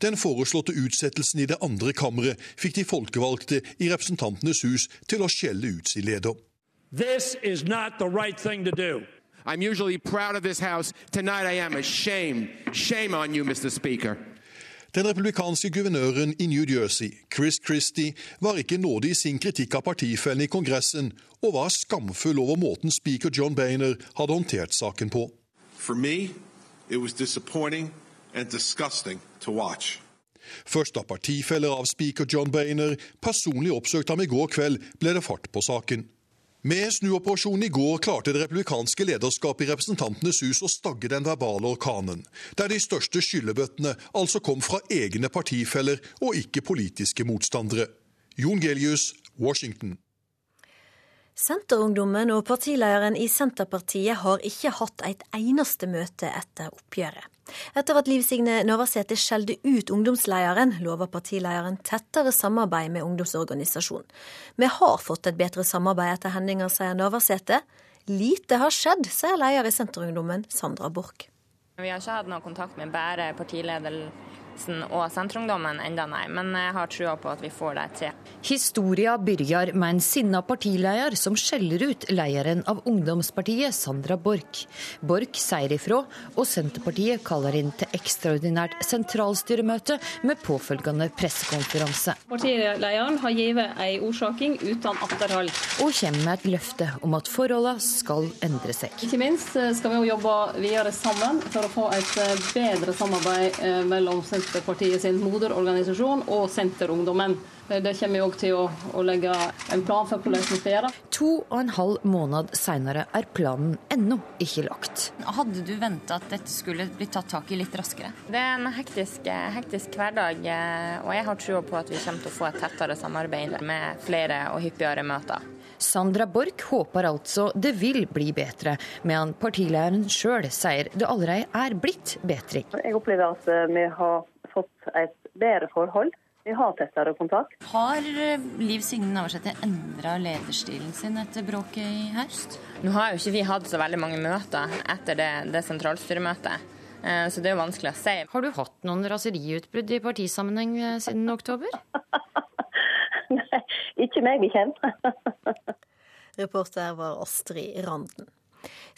Den foreslåtte utsettelsen i det andre kammeret fikk de folkevalgte i Representantenes hus til å skjelle ut sin leder. This is not the right thing to do. I'm usually proud of this house. Tonight I am ashamed. Shame on you, Mr. Speaker. Den republikanske guvernøren i New Jersey, Chris Christie, var ikke nådig i sin kritikk av partifellene i Kongressen, og var skamfull over måten speaker John Boehner hadde håndtert saken på. For me, it was disappointing and disgusting to watch. Først da partifeller av speaker John Boehner personlig oppsøkte ham i går kveld, ble det fart på saken. Med snuoperasjonen i går klarte det republikanske lederskapet i Representantenes hus å stagge den verbale orkanen, der de største skyllebøttene altså kom fra egne partifeller og ikke politiske motstandere. Jon Gelius, Washington. Senterungdommen og partilederen i Senterpartiet har ikke hatt et eneste møte etter oppgjøret. Etter at Liv Signe Navarsete skjelte ut ungdomslederen, lover partilederen tettere samarbeid med ungdomsorganisasjonen. Vi har fått et bedre samarbeid etter hendinga, sier Navarsete. Lite har skjedd, sier leder i Senterungdommen, Sandra Borch. Vi har ikke hatt noe kontakt med bare partiledelsen og Senterungdommen enda, nei. Men jeg har trua på at vi får det til. Historia begynner med en sinna partileder som skjeller ut lederen av ungdomspartiet, Sandra Borch. Borch sier ifra, og Senterpartiet kaller inn til ekstraordinært sentralstyremøte med påfølgende pressekonferanse. Partilederen har gitt ei orsaking uten atterhold. Og kommer med et løfte om at forholdene skal endre seg. Ikke minst skal vi jobbe videre sammen for å få et bedre samarbeid mellom Senterpartiet Senterpartiet sin moderorganisasjon og Senterungdommen. Det kommer vi òg til å, å, legge en plan for hvordan vi skal gjøre. To og en halv måned senere er planen ennå ikke lagt. Hadde du venta at dette skulle bli tatt tak i litt raskere? Det er en hektisk, hektisk hverdag, og jeg har trua på at vi kommer til å få et tettere samarbeid med flere og hyppigere møter. Sandra Borch håper altså det vil bli bedre, men partilederen sjøl sier det allerede er blitt bedring. Jeg opplever at vi har fått et bedre forhold. Vi har tettere kontakt. Har Liv Signe Navarsete endra lederstilen sin etter bråket i høst? Nå har jo ikke vi hatt så veldig mange møter etter det, det sentralstyremøtet. Så det er jo vanskelig å si. Har du hatt noen raseriutbrudd i partisammenheng siden oktober? Nei, ikke meg bekjent. Reporter var Astrid Randen.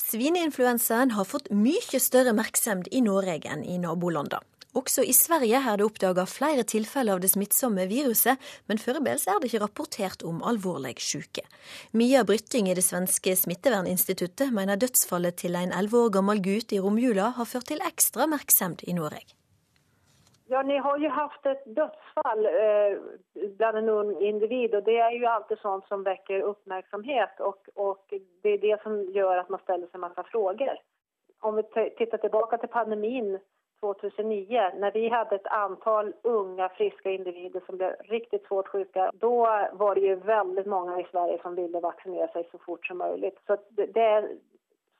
Svineinfluensaen har fått mye større oppmerksomhet i Norge enn i nabolandene. Også i Sverige er det oppdaga flere tilfeller av det smittsomme viruset, men foreløpig er det ikke rapportert om alvorlig syke. Mia Brytting i det svenske smitteverninstituttet mener dødsfallet til en elleve år gammel gutt i romjula har ført til ekstra oppmerksomhet i Norge. Ja, ni har jo hatt et dødsfall eh, blant en ung individ, og det er jo alltid sånt som vekker oppmerksomhet. Og, og det er det som gjør at man stiller seg masse spørsmål. Om vi ser tilbake til pandemien 2009 når vi hadde et antal unge, friske individer som ble riktig svårt sjuka. da var det jo veldig mange i Sverige som ville vaksinere seg så fort som mulig. Så det, är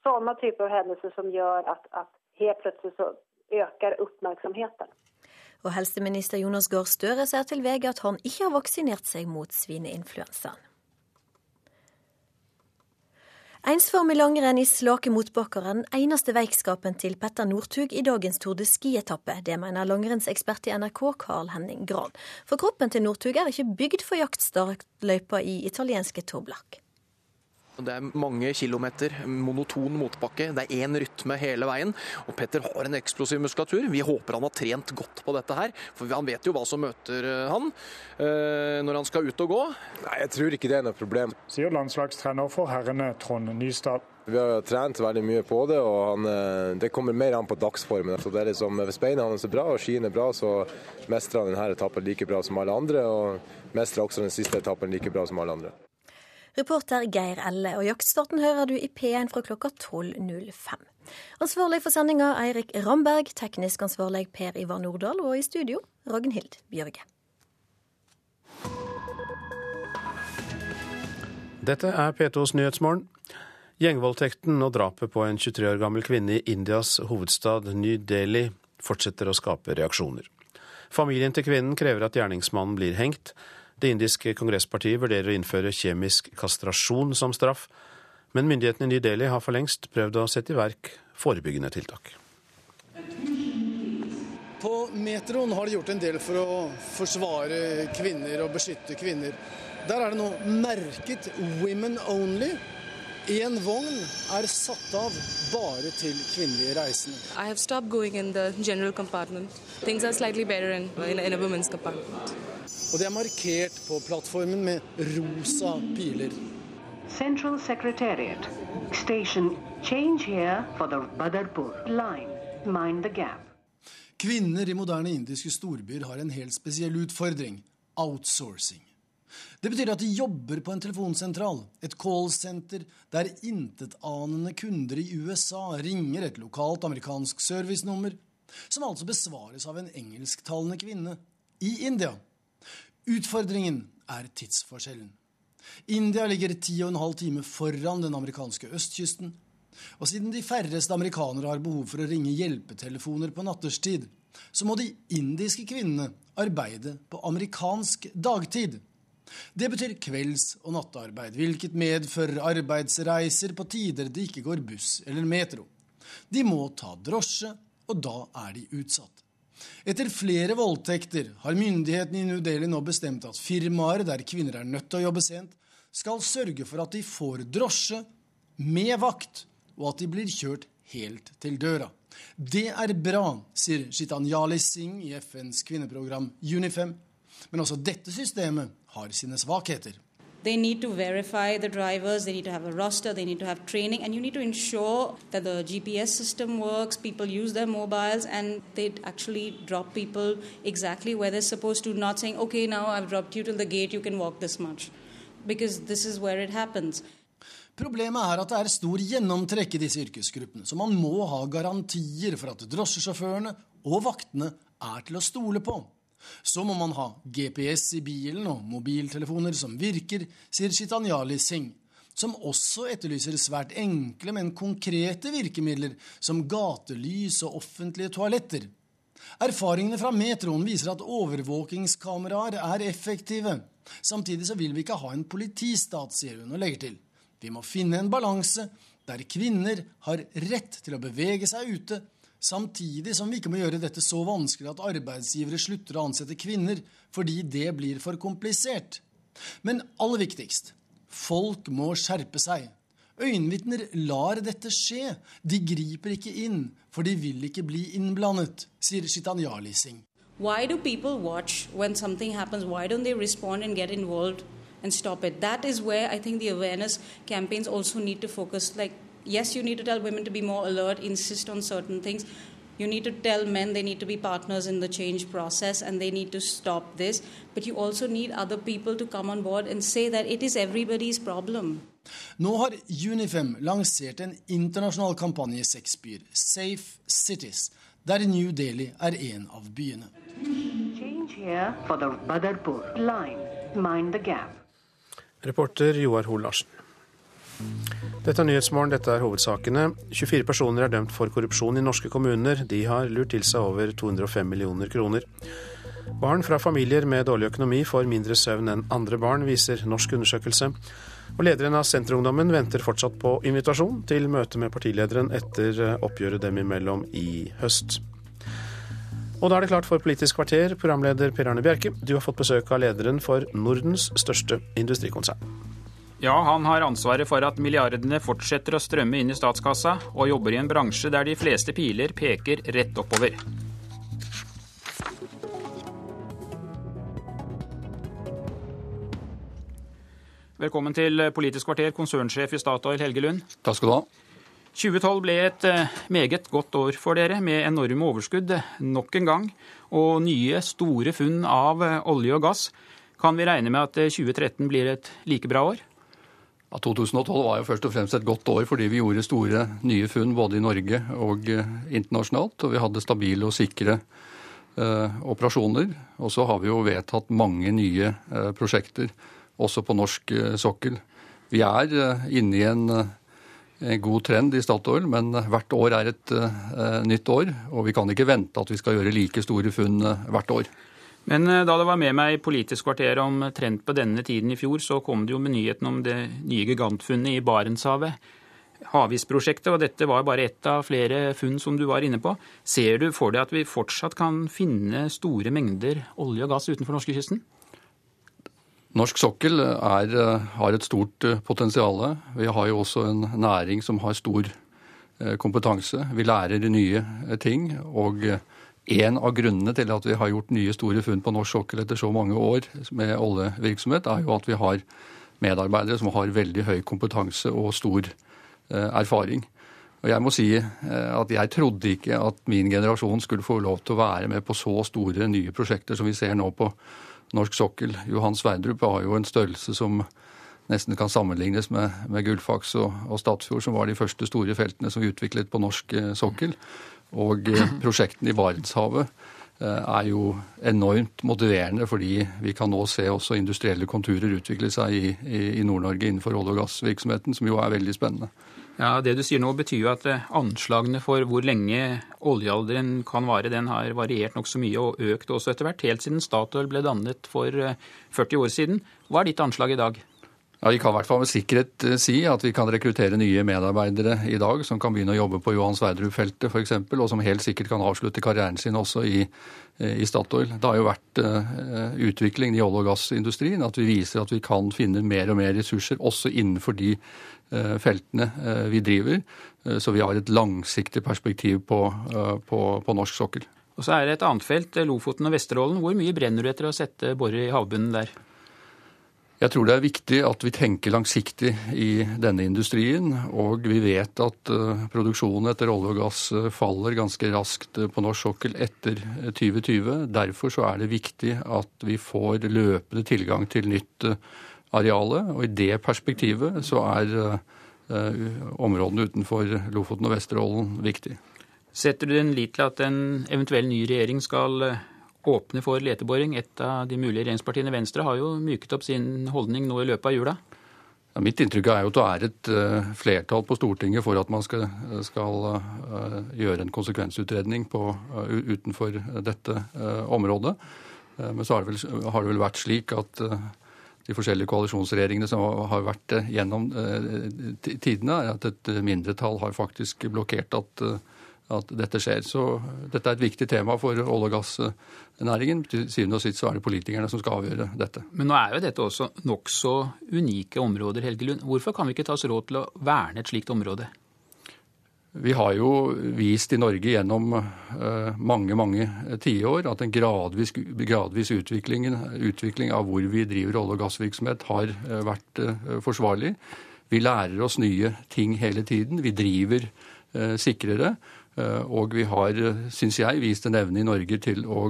er typer av hendelser som gjør at, att helt plötsligt så øker oppmerksomheten. Og helseminister Jonas Gahr Støre sier til VG at han ikke har vaksinert seg mot svineinfluensaen. Ensform i langrenn i slake motbakker er den eneste veikskapen til Petter Northug i dagens Tour de Ski-etappe. Det mener langrennsekspert i NRK Carl Henning Gran. For kroppen til Northug er ikke bygd for jaktstartløypa i italienske Toblach. Det er mange kilometer monoton motbakke. Det er én rytme hele veien. Og Petter har en eksplosiv muskulatur. Vi håper han har trent godt på dette her, for han vet jo hva som møter han når han skal ut og gå. Nei, Jeg tror ikke det er noe problem. Sier landslagstrener for herrene Trond Nystad. Vi har trent veldig mye på det, og han, eh, det kommer mer an på dagsformen. Så det er liksom, hvis beina hans er bra og skien er bra, så mestrer han denne etappen like bra som alle andre. Og mestrer også den siste etappen like bra som alle andre. Reporter Geir Elle, og jaktstarten hører du i P1 fra klokka 12.05. Ansvarlig for sendinga Eirik Ramberg, teknisk ansvarlig Per Ivar Nordahl, og i studio Ragnhild Bjørge. Dette er P2s Nyhetsmorgen. Gjengvoldtekten og drapet på en 23 år gammel kvinne i Indias hovedstad New Delhi fortsetter å skape reaksjoner. Familien til kvinnen krever at gjerningsmannen blir hengt. Det indiske kongresspartiet vurderer å innføre kjemisk kastrasjon som straff, men myndighetene i New Delhi har for lengst prøvd å sette i verk forebyggende tiltak. På metroen har de gjort en del for å forsvare kvinner og beskytte kvinner. Der er det nå merket 'Women Only'. Én vogn er satt av bare til kvinnelige reisende. I have stopped going in the general compartment. Things are slightly better in, in, in a women's compartment. Og det er markert på plattformen med rosa piler. Central Secretariat. Station change here for the Badarpur line. Mind the gap. Kvinner i moderne indiske storbyer har en helt spesiell utfordring outsourcing. Det betyr at de jobber på en telefonsentral, et callsenter, der intetanende kunder i USA ringer et lokalt amerikansk servicenummer, som altså besvares av en engelsktalende kvinne i India. Utfordringen er tidsforskjellen. India ligger ti og en halv time foran den amerikanske østkysten. Og siden de færreste amerikanere har behov for å ringe hjelpetelefoner på natterstid, så må de indiske kvinnene arbeide på amerikansk dagtid. Det betyr kvelds- og nattarbeid, hvilket medfører arbeidsreiser på tider det ikke går buss eller metro. De må ta drosje, og da er de utsatt. Etter flere voldtekter har myndighetene i New Delhi nå bestemt at firmaer der kvinner er nødt til å jobbe sent, skal sørge for at de får drosje med vakt, og at de blir kjørt helt til døra. Det er bra, sier Shitanjali Singh i FNs kvinneprogram Unifem. Men også dette systemet har sine svakheter. They need to verify the drivers, they need to have a roster, they need to have training, and you need to ensure that the GPS system works, people use their mobiles, and they actually drop people exactly where they're supposed to, not saying, okay, now I've dropped you till the gate, you can walk this much. Because this is where it happens. Problemet er at det er stor gjennomtrekk i disse yrkesgruppene, så man må ha garantier for at drosjesjåførene og vaktene er til å stole på. Så må man ha GPS i bilen og mobiltelefoner som virker, sier Chitanjali Singh, som også etterlyser svært enkle, men konkrete virkemidler som gatelys og offentlige toaletter. Erfaringene fra metroen viser at overvåkingskameraer er effektive. Samtidig så vil vi ikke ha en politistat, sier hun og legger til. Vi må finne en balanse der kvinner har rett til å bevege seg ute, samtidig som vi ikke må gjøre dette så vanskelig at arbeidsgivere slutter å ansette kvinner fordi det blir for komplisert. Men aller viktigst folk må skjerpe seg. Øyenvitner lar dette skje. De griper ikke inn, for de vil ikke bli innblandet, sier Shitanjali Singh. Why do people watch when something happens? Why don't they respond and get involved and stop it? That is where I think the awareness campaigns also need to focus. Like, yes, you need to tell women to be more alert, insist on certain things. You need to tell men they need to be partners in the change process and they need to stop this. But you also need other people to come on board and say that it is everybody's problem. Nå har Unifem lansert en internasjonal kampanje i seks byer, Safe Cities, der New Delhi er en av byene. Change here for the Badarpur line. Mind the gap. Reporter Joar Hoel Larsen. Dette er Nyhetsmorgen, dette er hovedsakene. 24 personer er dømt for korrupsjon i norske kommuner. De har lurt til seg over 205 millioner kroner. Barn fra familier med dårlig økonomi får mindre søvn enn andre barn, viser norsk undersøkelse. Og lederen av Senterungdommen venter fortsatt på invitasjon til møte med partilederen etter oppgjøret dem imellom i høst. Og da er det klart for Politisk kvarter, programleder Per Arne Bjerke. Du har fått besøk av lederen for Nordens største industrikonsern. Ja, han har ansvaret for at milliardene fortsetter å strømme inn i statskassa, og jobber i en bransje der de fleste piler peker rett oppover. Velkommen til Politisk kvarter, konsernsjef i Statoil, Helge Lund. Takk skal du ha. 2012 ble et eh, meget godt år for dere, med enorme overskudd nok en gang, og nye, store funn av eh, olje og gass. Kan vi regne med at 2013 blir et like bra år? Ja, 2012 var jo først og fremst et godt år fordi vi gjorde store nye funn både i Norge og internasjonalt. Og vi hadde stabile og sikre eh, operasjoner. Og så har vi jo vedtatt mange nye eh, prosjekter også på norsk eh, sokkel. Vi er eh, inne i en, eh, en, god trend i Statoil, men hvert år er et nytt år. Og vi kan ikke vente at vi skal gjøre like store funn hvert år. Men da det var med meg i Politisk kvarter om trend på denne tiden i fjor, så kom det jo med nyheten om det nye gigantfunnet i Barentshavet. Havisprosjektet, og dette var bare ett av flere funn som du var inne på. Ser du for deg at vi fortsatt kan finne store mengder olje og gass utenfor norskekysten? Norsk sokkel er, eh, har et stort eh, potensial. Vi har jo også en næring som har stor eh, kompetanse. Vi lærer nye ting. Og en av grunnene til at vi har gjort nye store funn på norsk sokkel etter så mange år med oljevirksomhet, er jo at vi har medarbeidere som har veldig høy kompetanse og stor erfaring. Og jeg må si at jeg trodde ikke at min generasjon skulle få lov til å være med på så store nye prosjekter som vi ser nå på norsk sokkel. Johan Sverdrup har jo en størrelse som nesten kan sammenlignes med, med Gullfaks og, og, Statfjord, som var de første store feltene som vi utviklet på norsk eh, sokkel. Og eh, prosjektene i Barentshavet eh, er jo enormt motiverende, fordi vi kan nå se også industrielle konturer utvikle seg i, i, Nord-Norge innenfor olje- og gassvirksomheten, som jo er veldig spennende. Ja, Det du sier nå betyr jo at eh, anslagene for hvor lenge oljealderen kan vare, den har variert nokså mye og økt også etter hvert, helt siden Statoil ble dannet for 40 eh, år siden. Hva er ditt anslag i dag? Ja, Vi kan i hvert fall med sikkerhet eh, si at vi kan rekruttere nye medarbeidere i dag som kan begynne å jobbe på Johan Sverdrup-feltet f.eks., og som helt sikkert kan avslutte karrieren sin også i, i Statoil. Det har jo vært uh, utvikling i olje- og gassindustrien at vi viser at vi kan finne mer og mer ressurser også innenfor de uh, feltene uh, vi driver. Eh, så vi har et langsiktig perspektiv på, på, på norsk sokkel. Og Så er det et annet felt, Lofoten og Vesterålen. Hvor mye brenner du etter å sette borer i havbunnen der? Jeg tror det er viktig at vi tenker langsiktig i denne industrien. Og vi vet at produksjonen etter olje og gass faller ganske raskt på norsk sokkel etter 2020. Derfor så er det viktig at vi får løpende tilgang til nytt areale. Og i det perspektivet så er områdene utenfor Lofoten og Vesterålen viktig. Setter du din lit til at en eventuell ny regjering skal eh, åpne for leteboring? Et av de mulige regjeringspartiene, Venstre, har jo myket opp sin holdning nå i løpet av jula. Ja, mitt inntrykk er jo at det er et uh, flertall på Stortinget for at man skal, skal uh, gjøre en konsekvensutredning på, uh, utenfor dette området. Men så har det, vel, har det, vel, vært slik at de forskjellige koalisjonsregjeringene som har vært gjennom tidene, er at et mindretall har faktisk blokkert at, at dette skjer. Så dette er et viktig tema for olje- og gassnæringen. Til syvende og sist så er det politikerne som skal avgjøre dette. Men nå er jo dette også nokså unike områder, Helge Lund. Hvorfor kan vi ikke ta oss råd til å verne et slikt område? Vi har jo vist i Norge gjennom uh, mange mange tiår at en gradvis, gradvis utvikling, utvikling, av hvor vi driver olje- og gassvirksomhet, har uh, vært forsvarlig. Vi lærer oss nye ting hele tiden. Vi driver sikrere. Og vi har, syns jeg, vist en evne i Norge til å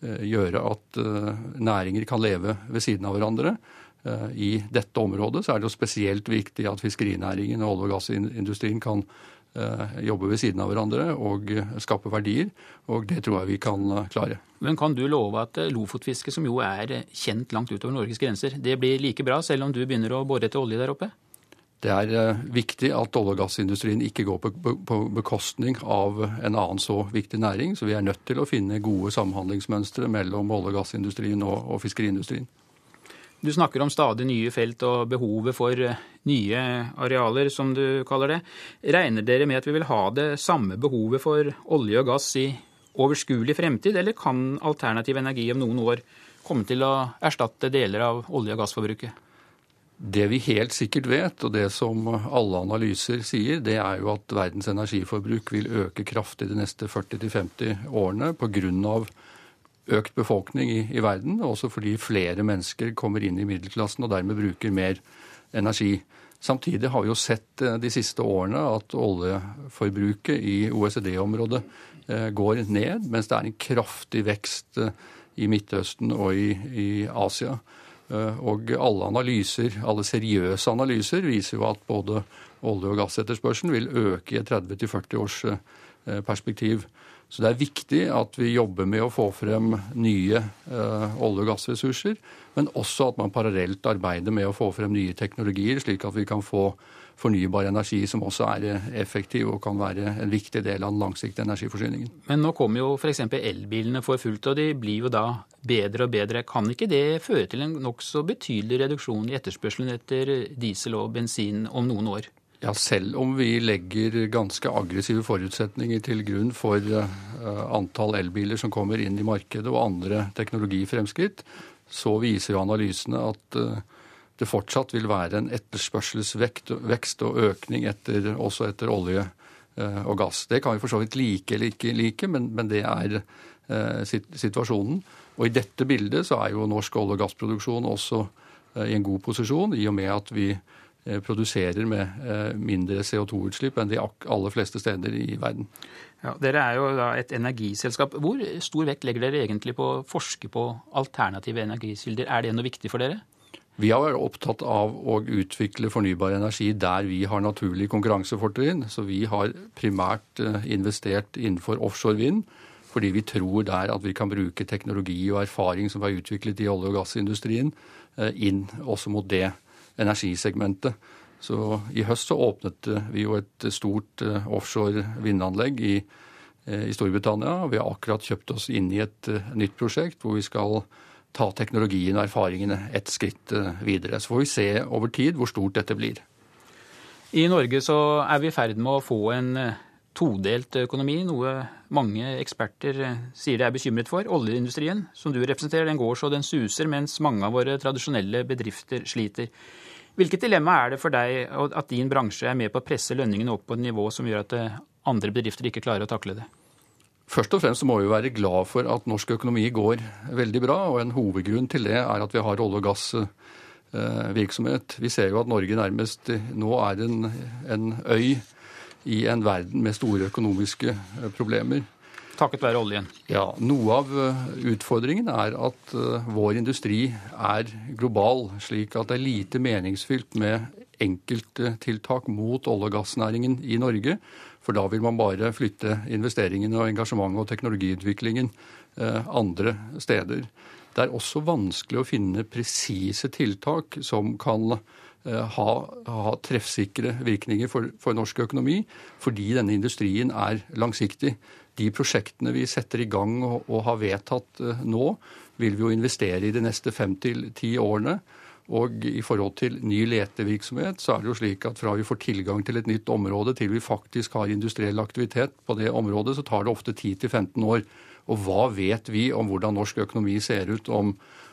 gjøre at næringer kan leve ved siden av hverandre. Eh, I dette området så er det jo spesielt viktig at fiskerinæringen og olje- og gassindustrien kan eh, jobbe ved siden av hverandre og skape verdier. Og det tror jeg vi kan eh, klare. Men kan du love at lofotfisket, som jo er kjent langt utover Norges grenser, det blir like bra selv om du begynner å bore etter olje der oppe? Det er viktig at olje- og gassindustrien ikke går på bekostning av en annen så viktig næring. Så vi er nødt til å finne gode samhandlingsmønstre mellom olje- og gassindustrien og fiskeriindustrien. Du snakker om stadig nye felt og behovet for eh, nye arealer, som du kaller det. Regner dere med at vi vil ha det samme behovet for olje og gass i overskuelig fremtid, eller kan alternativ energi om noen år komme til å erstatte deler av olje- og gassforbruket? Det vi helt sikkert vet, og det som alle analyser sier, det er jo at verdens energiforbruk vil øke kraftig de neste 40-50 årene pga økt befolkning i, i verden, også fordi flere mennesker kommer inn i middelklassen og dermed bruker mer energi. Samtidig har vi jo sett eh, de siste årene at oljeforbruket i OECD-området eh, går ned, mens det er en kraftig vekst eh, i Midtøsten og i, i Asia. Og alle analyser, alle seriøse analyser viser jo at både olje- og gassetterspørselen vil øke i et 30-40 års perspektiv. Så det er viktig at vi jobber med å få frem nye uh, olje- og gassressurser, men også at man parallelt arbeider med å få frem nye teknologier, slik at vi kan få fornybar energi som også er eh, effektiv og kan være en viktig del av den langsiktige energiforsyningen. Men nå kommer jo f.eks. elbilene for fullt, og de blir jo da bedre og bedre. Kan ikke det føre til en nokså betydelig reduksjon i etterspørselen etter diesel og bensin om noen år? Ja, Selv om vi legger ganske aggressive forutsetninger til grunn for uh, antall elbiler som kommer inn i markedet og andre teknologifremskritt, så viser jo analysene at uh, det fortsatt vil være en etterspørselsvekst og økning etter, også etter olje uh, og gass. Det kan vi for så vidt like eller ikke like, men, men det er situasjonen. Og i dette bildet så er jo norsk olje- og gassproduksjon også i en god posisjon, i og med at vi Eh, produserer med eh, mindre CO2-utslipp enn de aller fleste steder i verden. Ja, dere er jo da et energiselskap. Hvor stor vekt legger dere egentlig på å forske på alternative energikilder? Er det noe viktig for dere? Vi har vært opptatt av å utvikle fornybar energi der vi har naturlig konkurransefortrinn. Så vi har primært eh, investert innenfor offshore vind, fordi vi tror der at vi kan bruke teknologi og erfaring som er utviklet i olje- og gassindustrien, inn også mot det energisegmentet. Så I høst så åpnet vi jo et stort eh, offshore vindanlegg i, eh, i Storbritannia. Vi har akkurat kjøpt oss inn i et eh, nytt prosjekt hvor vi skal ta teknologien og erfaringene et skritt videre. Så får vi se over tid hvor stort dette blir. I Norge så er vi i ferd med å få en todelt økonomi, noe mange eksperter sier de er bekymret for. Oljeindustrien, som du representerer, den går så den suser, mens mange av våre tradisjonelle bedrifter sliter. Hvilket dilemma er det for deg at din bransje er med på å presse lønningene opp på et nivå som gjør at eh, andre bedrifter ikke klarer å takle det? Først og fremst må vi være glad for at norsk økonomi går veldig bra. og En hovedgrunn til det er at vi har olje- og gassvirksomhet. Vi ser jo at Norge nærmest nå er en, en øy i en verden med store økonomiske problemer. Takket være oljen? Ja. Noe av eh, utfordringen er at eh, vår industri er global, slik at det er lite meningsfylt med enkelttiltak mot olje- og gassnæringen i Norge. For da vil man bare flytte investeringene og engasjementet og teknologiutviklingen eh, andre steder. Det er også vanskelig å finne presise tiltak som kan ha, ha treffsikre virkninger for, for norsk økonomi, fordi denne industrien er langsiktig. De prosjektene vi setter i gang og, og har vedtatt uh, nå, vil vi jo investere i de neste fem til ti årene. Og i forhold til ny letevirksomhet, så er det jo slik at fra vi får tilgang til et nytt område til vi faktisk har industriell aktivitet på det området, så tar det ofte 10-15 år. Og hva vet vi om hvordan norsk økonomi ser ut om,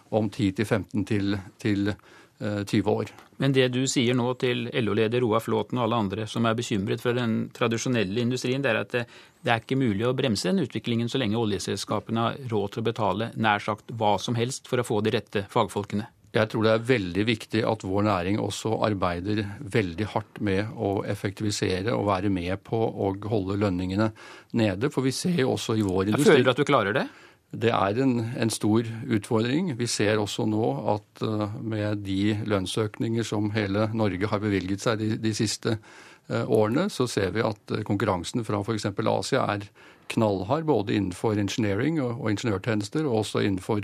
om 10-15 til, til 20 eh, år. Men det du sier nå til LO-leder Roar Flåten og alle andre som er bekymret for den tradisjonelle industrien, det er at det, det er ikke mulig å bremse den utviklingen så lenge oljeselskapene har råd til å betale nær sagt hva som helst for å få de rette fagfolkene. Jeg tror det er veldig viktig at vår næring også arbeider veldig hardt med å effektivisere og være med på å holde lønningene nede. For vi ser jo også i vår industri Jeg føler at du klarer det? Det er en, en, stor utfordring. Vi ser også nå at uh, med de lønnsøkninger som hele Norge har bevilget seg de, de siste uh, årene, så ser vi at uh, konkurransen fra f.eks. Asia er knallhard både innenfor engineering og, og ingeniørtjenester, og også innenfor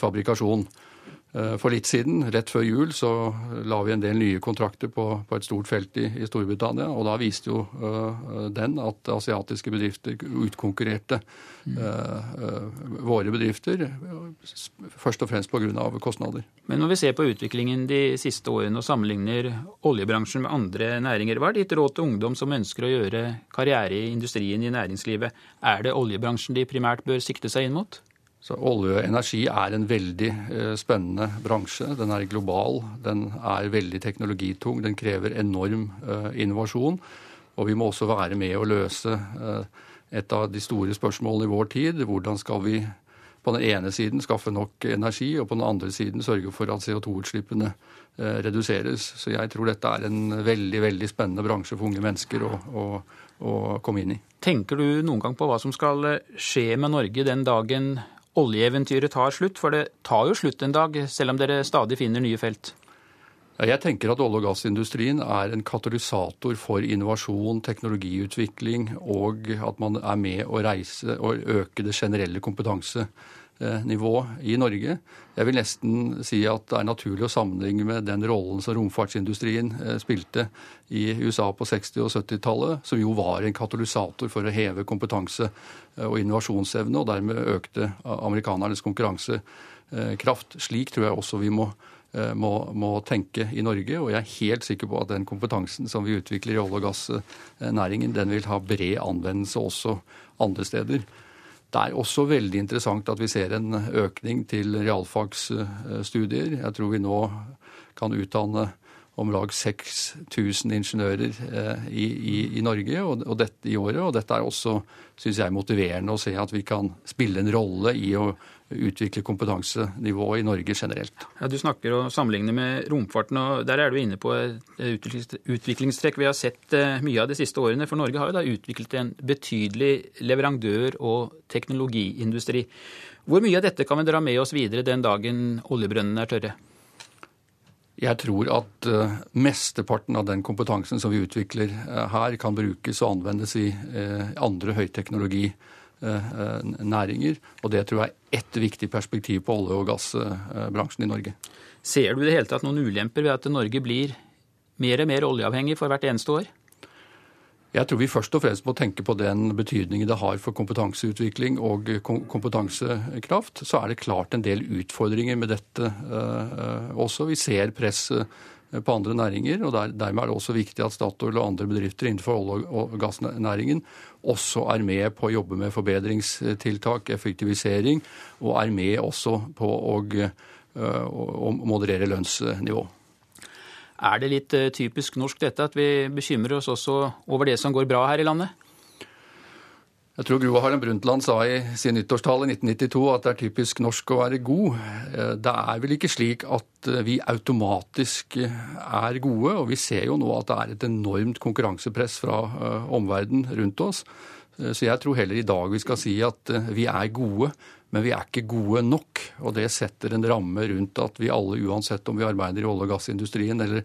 fabrikasjon. Eh, for litt siden, rett før jul, så la vi en del nye kontrakter på, på et stort felt i, i, Storbritannia. Og da viste jo uh, den at asiatiske bedrifter utkonkurrerte uh, uh, våre bedrifter. Først og fremst pga. kostnader. Men når vi ser på utviklingen de siste årene og sammenligner oljebransjen med andre næringer, hva er ditt råd til ungdom som ønsker å gjøre karriere i industrien i næringslivet? Er det oljebransjen de primært bør sikte seg inn mot? Så Olje og energi er en veldig eh, spennende bransje. Den er global, den er veldig teknologitung, den krever enorm eh, innovasjon. Og vi må også være med å løse eh, et av de store spørsmålene i vår tid. Hvordan skal vi på den ene siden skaffe nok energi, og på den andre siden sørge for at CO2-utslippene eh, reduseres. Så jeg tror dette er en veldig veldig spennende bransje for unge mennesker å, å, å komme inn i. Tenker du noen gang på hva som skal skje med Norge den dagen oljeeventyret tar slutt? For det tar jo slutt en dag, selv om dere stadig finner nye felt. Jeg tenker at olje- og gassindustrien er en katalysator for innovasjon, teknologiutvikling, og at man er med å reise og øke det generelle kompetansenivået i Norge. Jeg vil nesten si at det er naturlig å sammenligne med den rollen som romfartsindustrien eh, spilte i USA på 60- og 70-tallet, som jo var en katalysator for å heve kompetanse eh, og innovasjonsevne, og dermed økte amerikanernes konkurransekraft. Slik tror jeg også vi må Eh, må, må, tenke i Norge. Og jeg er helt sikker på at den kompetansen som vi utvikler i olje- og gassnæringen, den vil ha bred anvendelse også andre steder. Det er også veldig interessant at vi ser en økning til realfagsstudier. Jeg tror vi nå kan utdanne om lag 6000 ingeniører eh, i, i, i, Norge og, og dette i året. Og dette er også, syns jeg, motiverende å se at vi kan spille en rolle i å utvikle kompetansenivået i Norge generelt. Ja, du snakker og sammenligner med romfarten, og der er du inne på et utviklingstrekk vi har sett eh, mye av de siste årene. For Norge har jo da utviklet en betydelig leverandør- og teknologiindustri. Hvor mye av dette kan vi dra med oss videre den dagen oljebrønnene er tørre? Jeg tror at uh, mesteparten av den kompetansen som vi utvikler her, kan brukes og anvendes i andre andre høyteknologinæringer. og det tror jeg er ett viktig perspektiv på olje- og gassbransjen i Norge. Ser du i det hele tatt noen ulemper ved at Norge blir mer og mer oljeavhengig for hvert eneste år? Jeg tror vi først og fremst må tenke på den betydningen det har for kompetanseutvikling og kompetansekraft. Så er det klart en del utfordringer med dette uh, også. Vi ser press uh, på andre næringer, og der, dermed er det også viktig at Statoil og andre bedrifter innenfor olje- og gassnæringen også er med på å jobbe med forbedringstiltak, effektivisering, og er med også på å, å, å moderere lønnsnivå. Er det litt eh, typisk norsk dette at vi bekymrer oss også over det som går bra her i landet? Jeg tror Gro Harlem Brundtland sa i sin nyttårstale i 1992 at det er typisk norsk å være god. Eh, det er vel ikke slik at eh, vi automatisk er gode, og vi ser jo nå at det er et enormt konkurransepress fra omverdenen rundt oss. Så jeg tror heller i dag vi skal si at vi er gode, men vi er ikke gode nok. Og det setter en ramme rundt at vi alle, uansett om vi arbeider i olje- og gassindustrien eller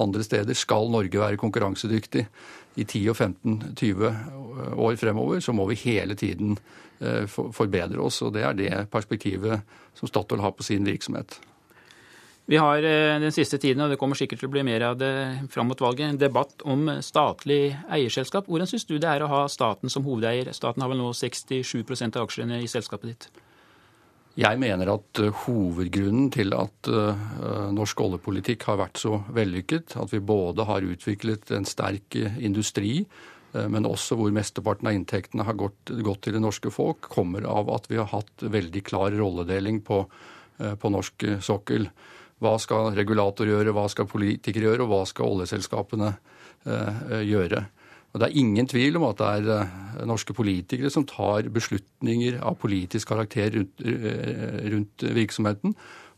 andre steder, skal Norge være konkurransedyktig i 10 og 15-20 år fremover, så må vi hele tiden eh, forbedre oss. Og det er det perspektivet som Statoil har på sin virksomhet. Vi har eh, den siste tiden, og det kommer sikkert til å bli mer av det fram mot valget, en debatt om statlig eierselskap. Hvordan syns du det er å ha staten som hovedeier? Staten har vel nå 67% av aksjene i selskapet ditt? Jeg mener at uh, hovedgrunnen til at uh, norsk oljepolitikk har vært så vellykket, at vi både har utviklet en sterk industri, men også hvor mesteparten av inntektene har gått, gått, til det norske folk, kommer av at vi har hatt veldig klar rolledeling på, på norsk sokkel. Hva skal regulator gjøre, hva skal politikere gjøre, og hva skal oljeselskapene gjøre? Og Det er ingen tvil om at det er eh, norske politikere som tar beslutninger av politisk karakter rundt, eh, rundt virksomheten.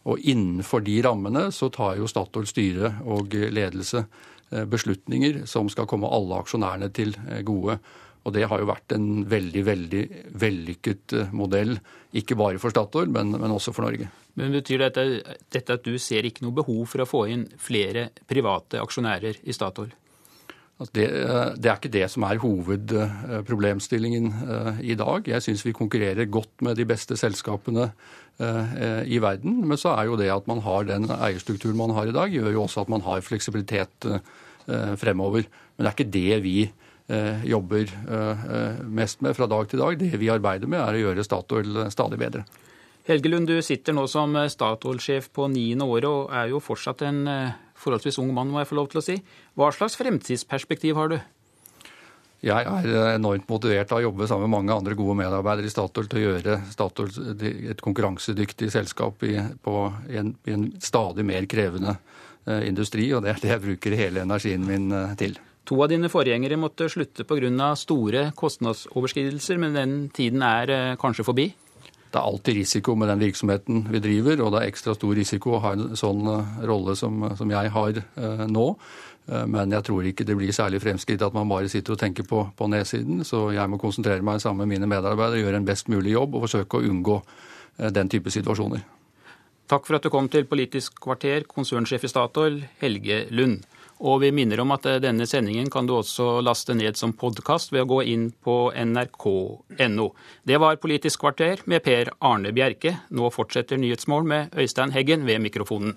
Og innenfor de rammene så tar jo Statoil styre og ledelse eh, beslutninger som skal komme alle aksjonærene til gode. Og det har jo vært en veldig, veldig vellykket modell. Ikke bare for Statoil, men, men også for Norge. Men Betyr dette, dette at du ser ikke noe behov for å få inn flere private aksjonærer i Statoil? Altså det, eh, det, er ikke det som er hovedproblemstillingen eh, i dag. Jeg syns vi konkurrerer godt med de beste selskapene eh, i verden. Men så er jo det at man har den eierstrukturen man har i dag, gjør jo også at man har fleksibilitet fremover. Men det er ikke det vi jobber mest med fra dag til dag. Det vi arbeider med, er å gjøre Statoil stadig bedre. Helgelund, du sitter nå som Statoil-sjef på niende året og er jo fortsatt en forholdsvis ung mann, må jeg få lov til å si. Hva slags fremtidsperspektiv har du? Jeg er enormt motivert av å jobbe sammen med mange andre gode medarbeidere i Statoil til å gjøre Statoil et konkurransedyktig selskap i, en, i en, stadig mer krevende eh, industri, og det er det jeg bruker hele energien min eh, til. To av dine forgjengere måtte slutte pga. store kostnadsoverskridelser, men den tiden er eh, kanskje forbi? Det er alltid risiko med den virksomheten vi driver, og det er ekstra stor risiko å ha en sånn rolle som, som jeg har nå. Men jeg tror ikke det blir særlig fremskritt at man bare sitter og tenker på, på nedsiden. Så jeg må konsentrere meg sammen med mine medarbeidere, gjøre en best mulig jobb og forsøke å unngå den type situasjoner. Takk for at du kom til Politisk kvarter, konsernsjef i Statoil, Helge Lund. Og vi minner om at denne sendingen kan du også laste ned som podkast ved å gå inn på nrk.no. Det var Politisk kvarter med Per Arne Bjerke. Nå fortsetter Nyhetsmål med Øystein Heggen ved mikrofonen.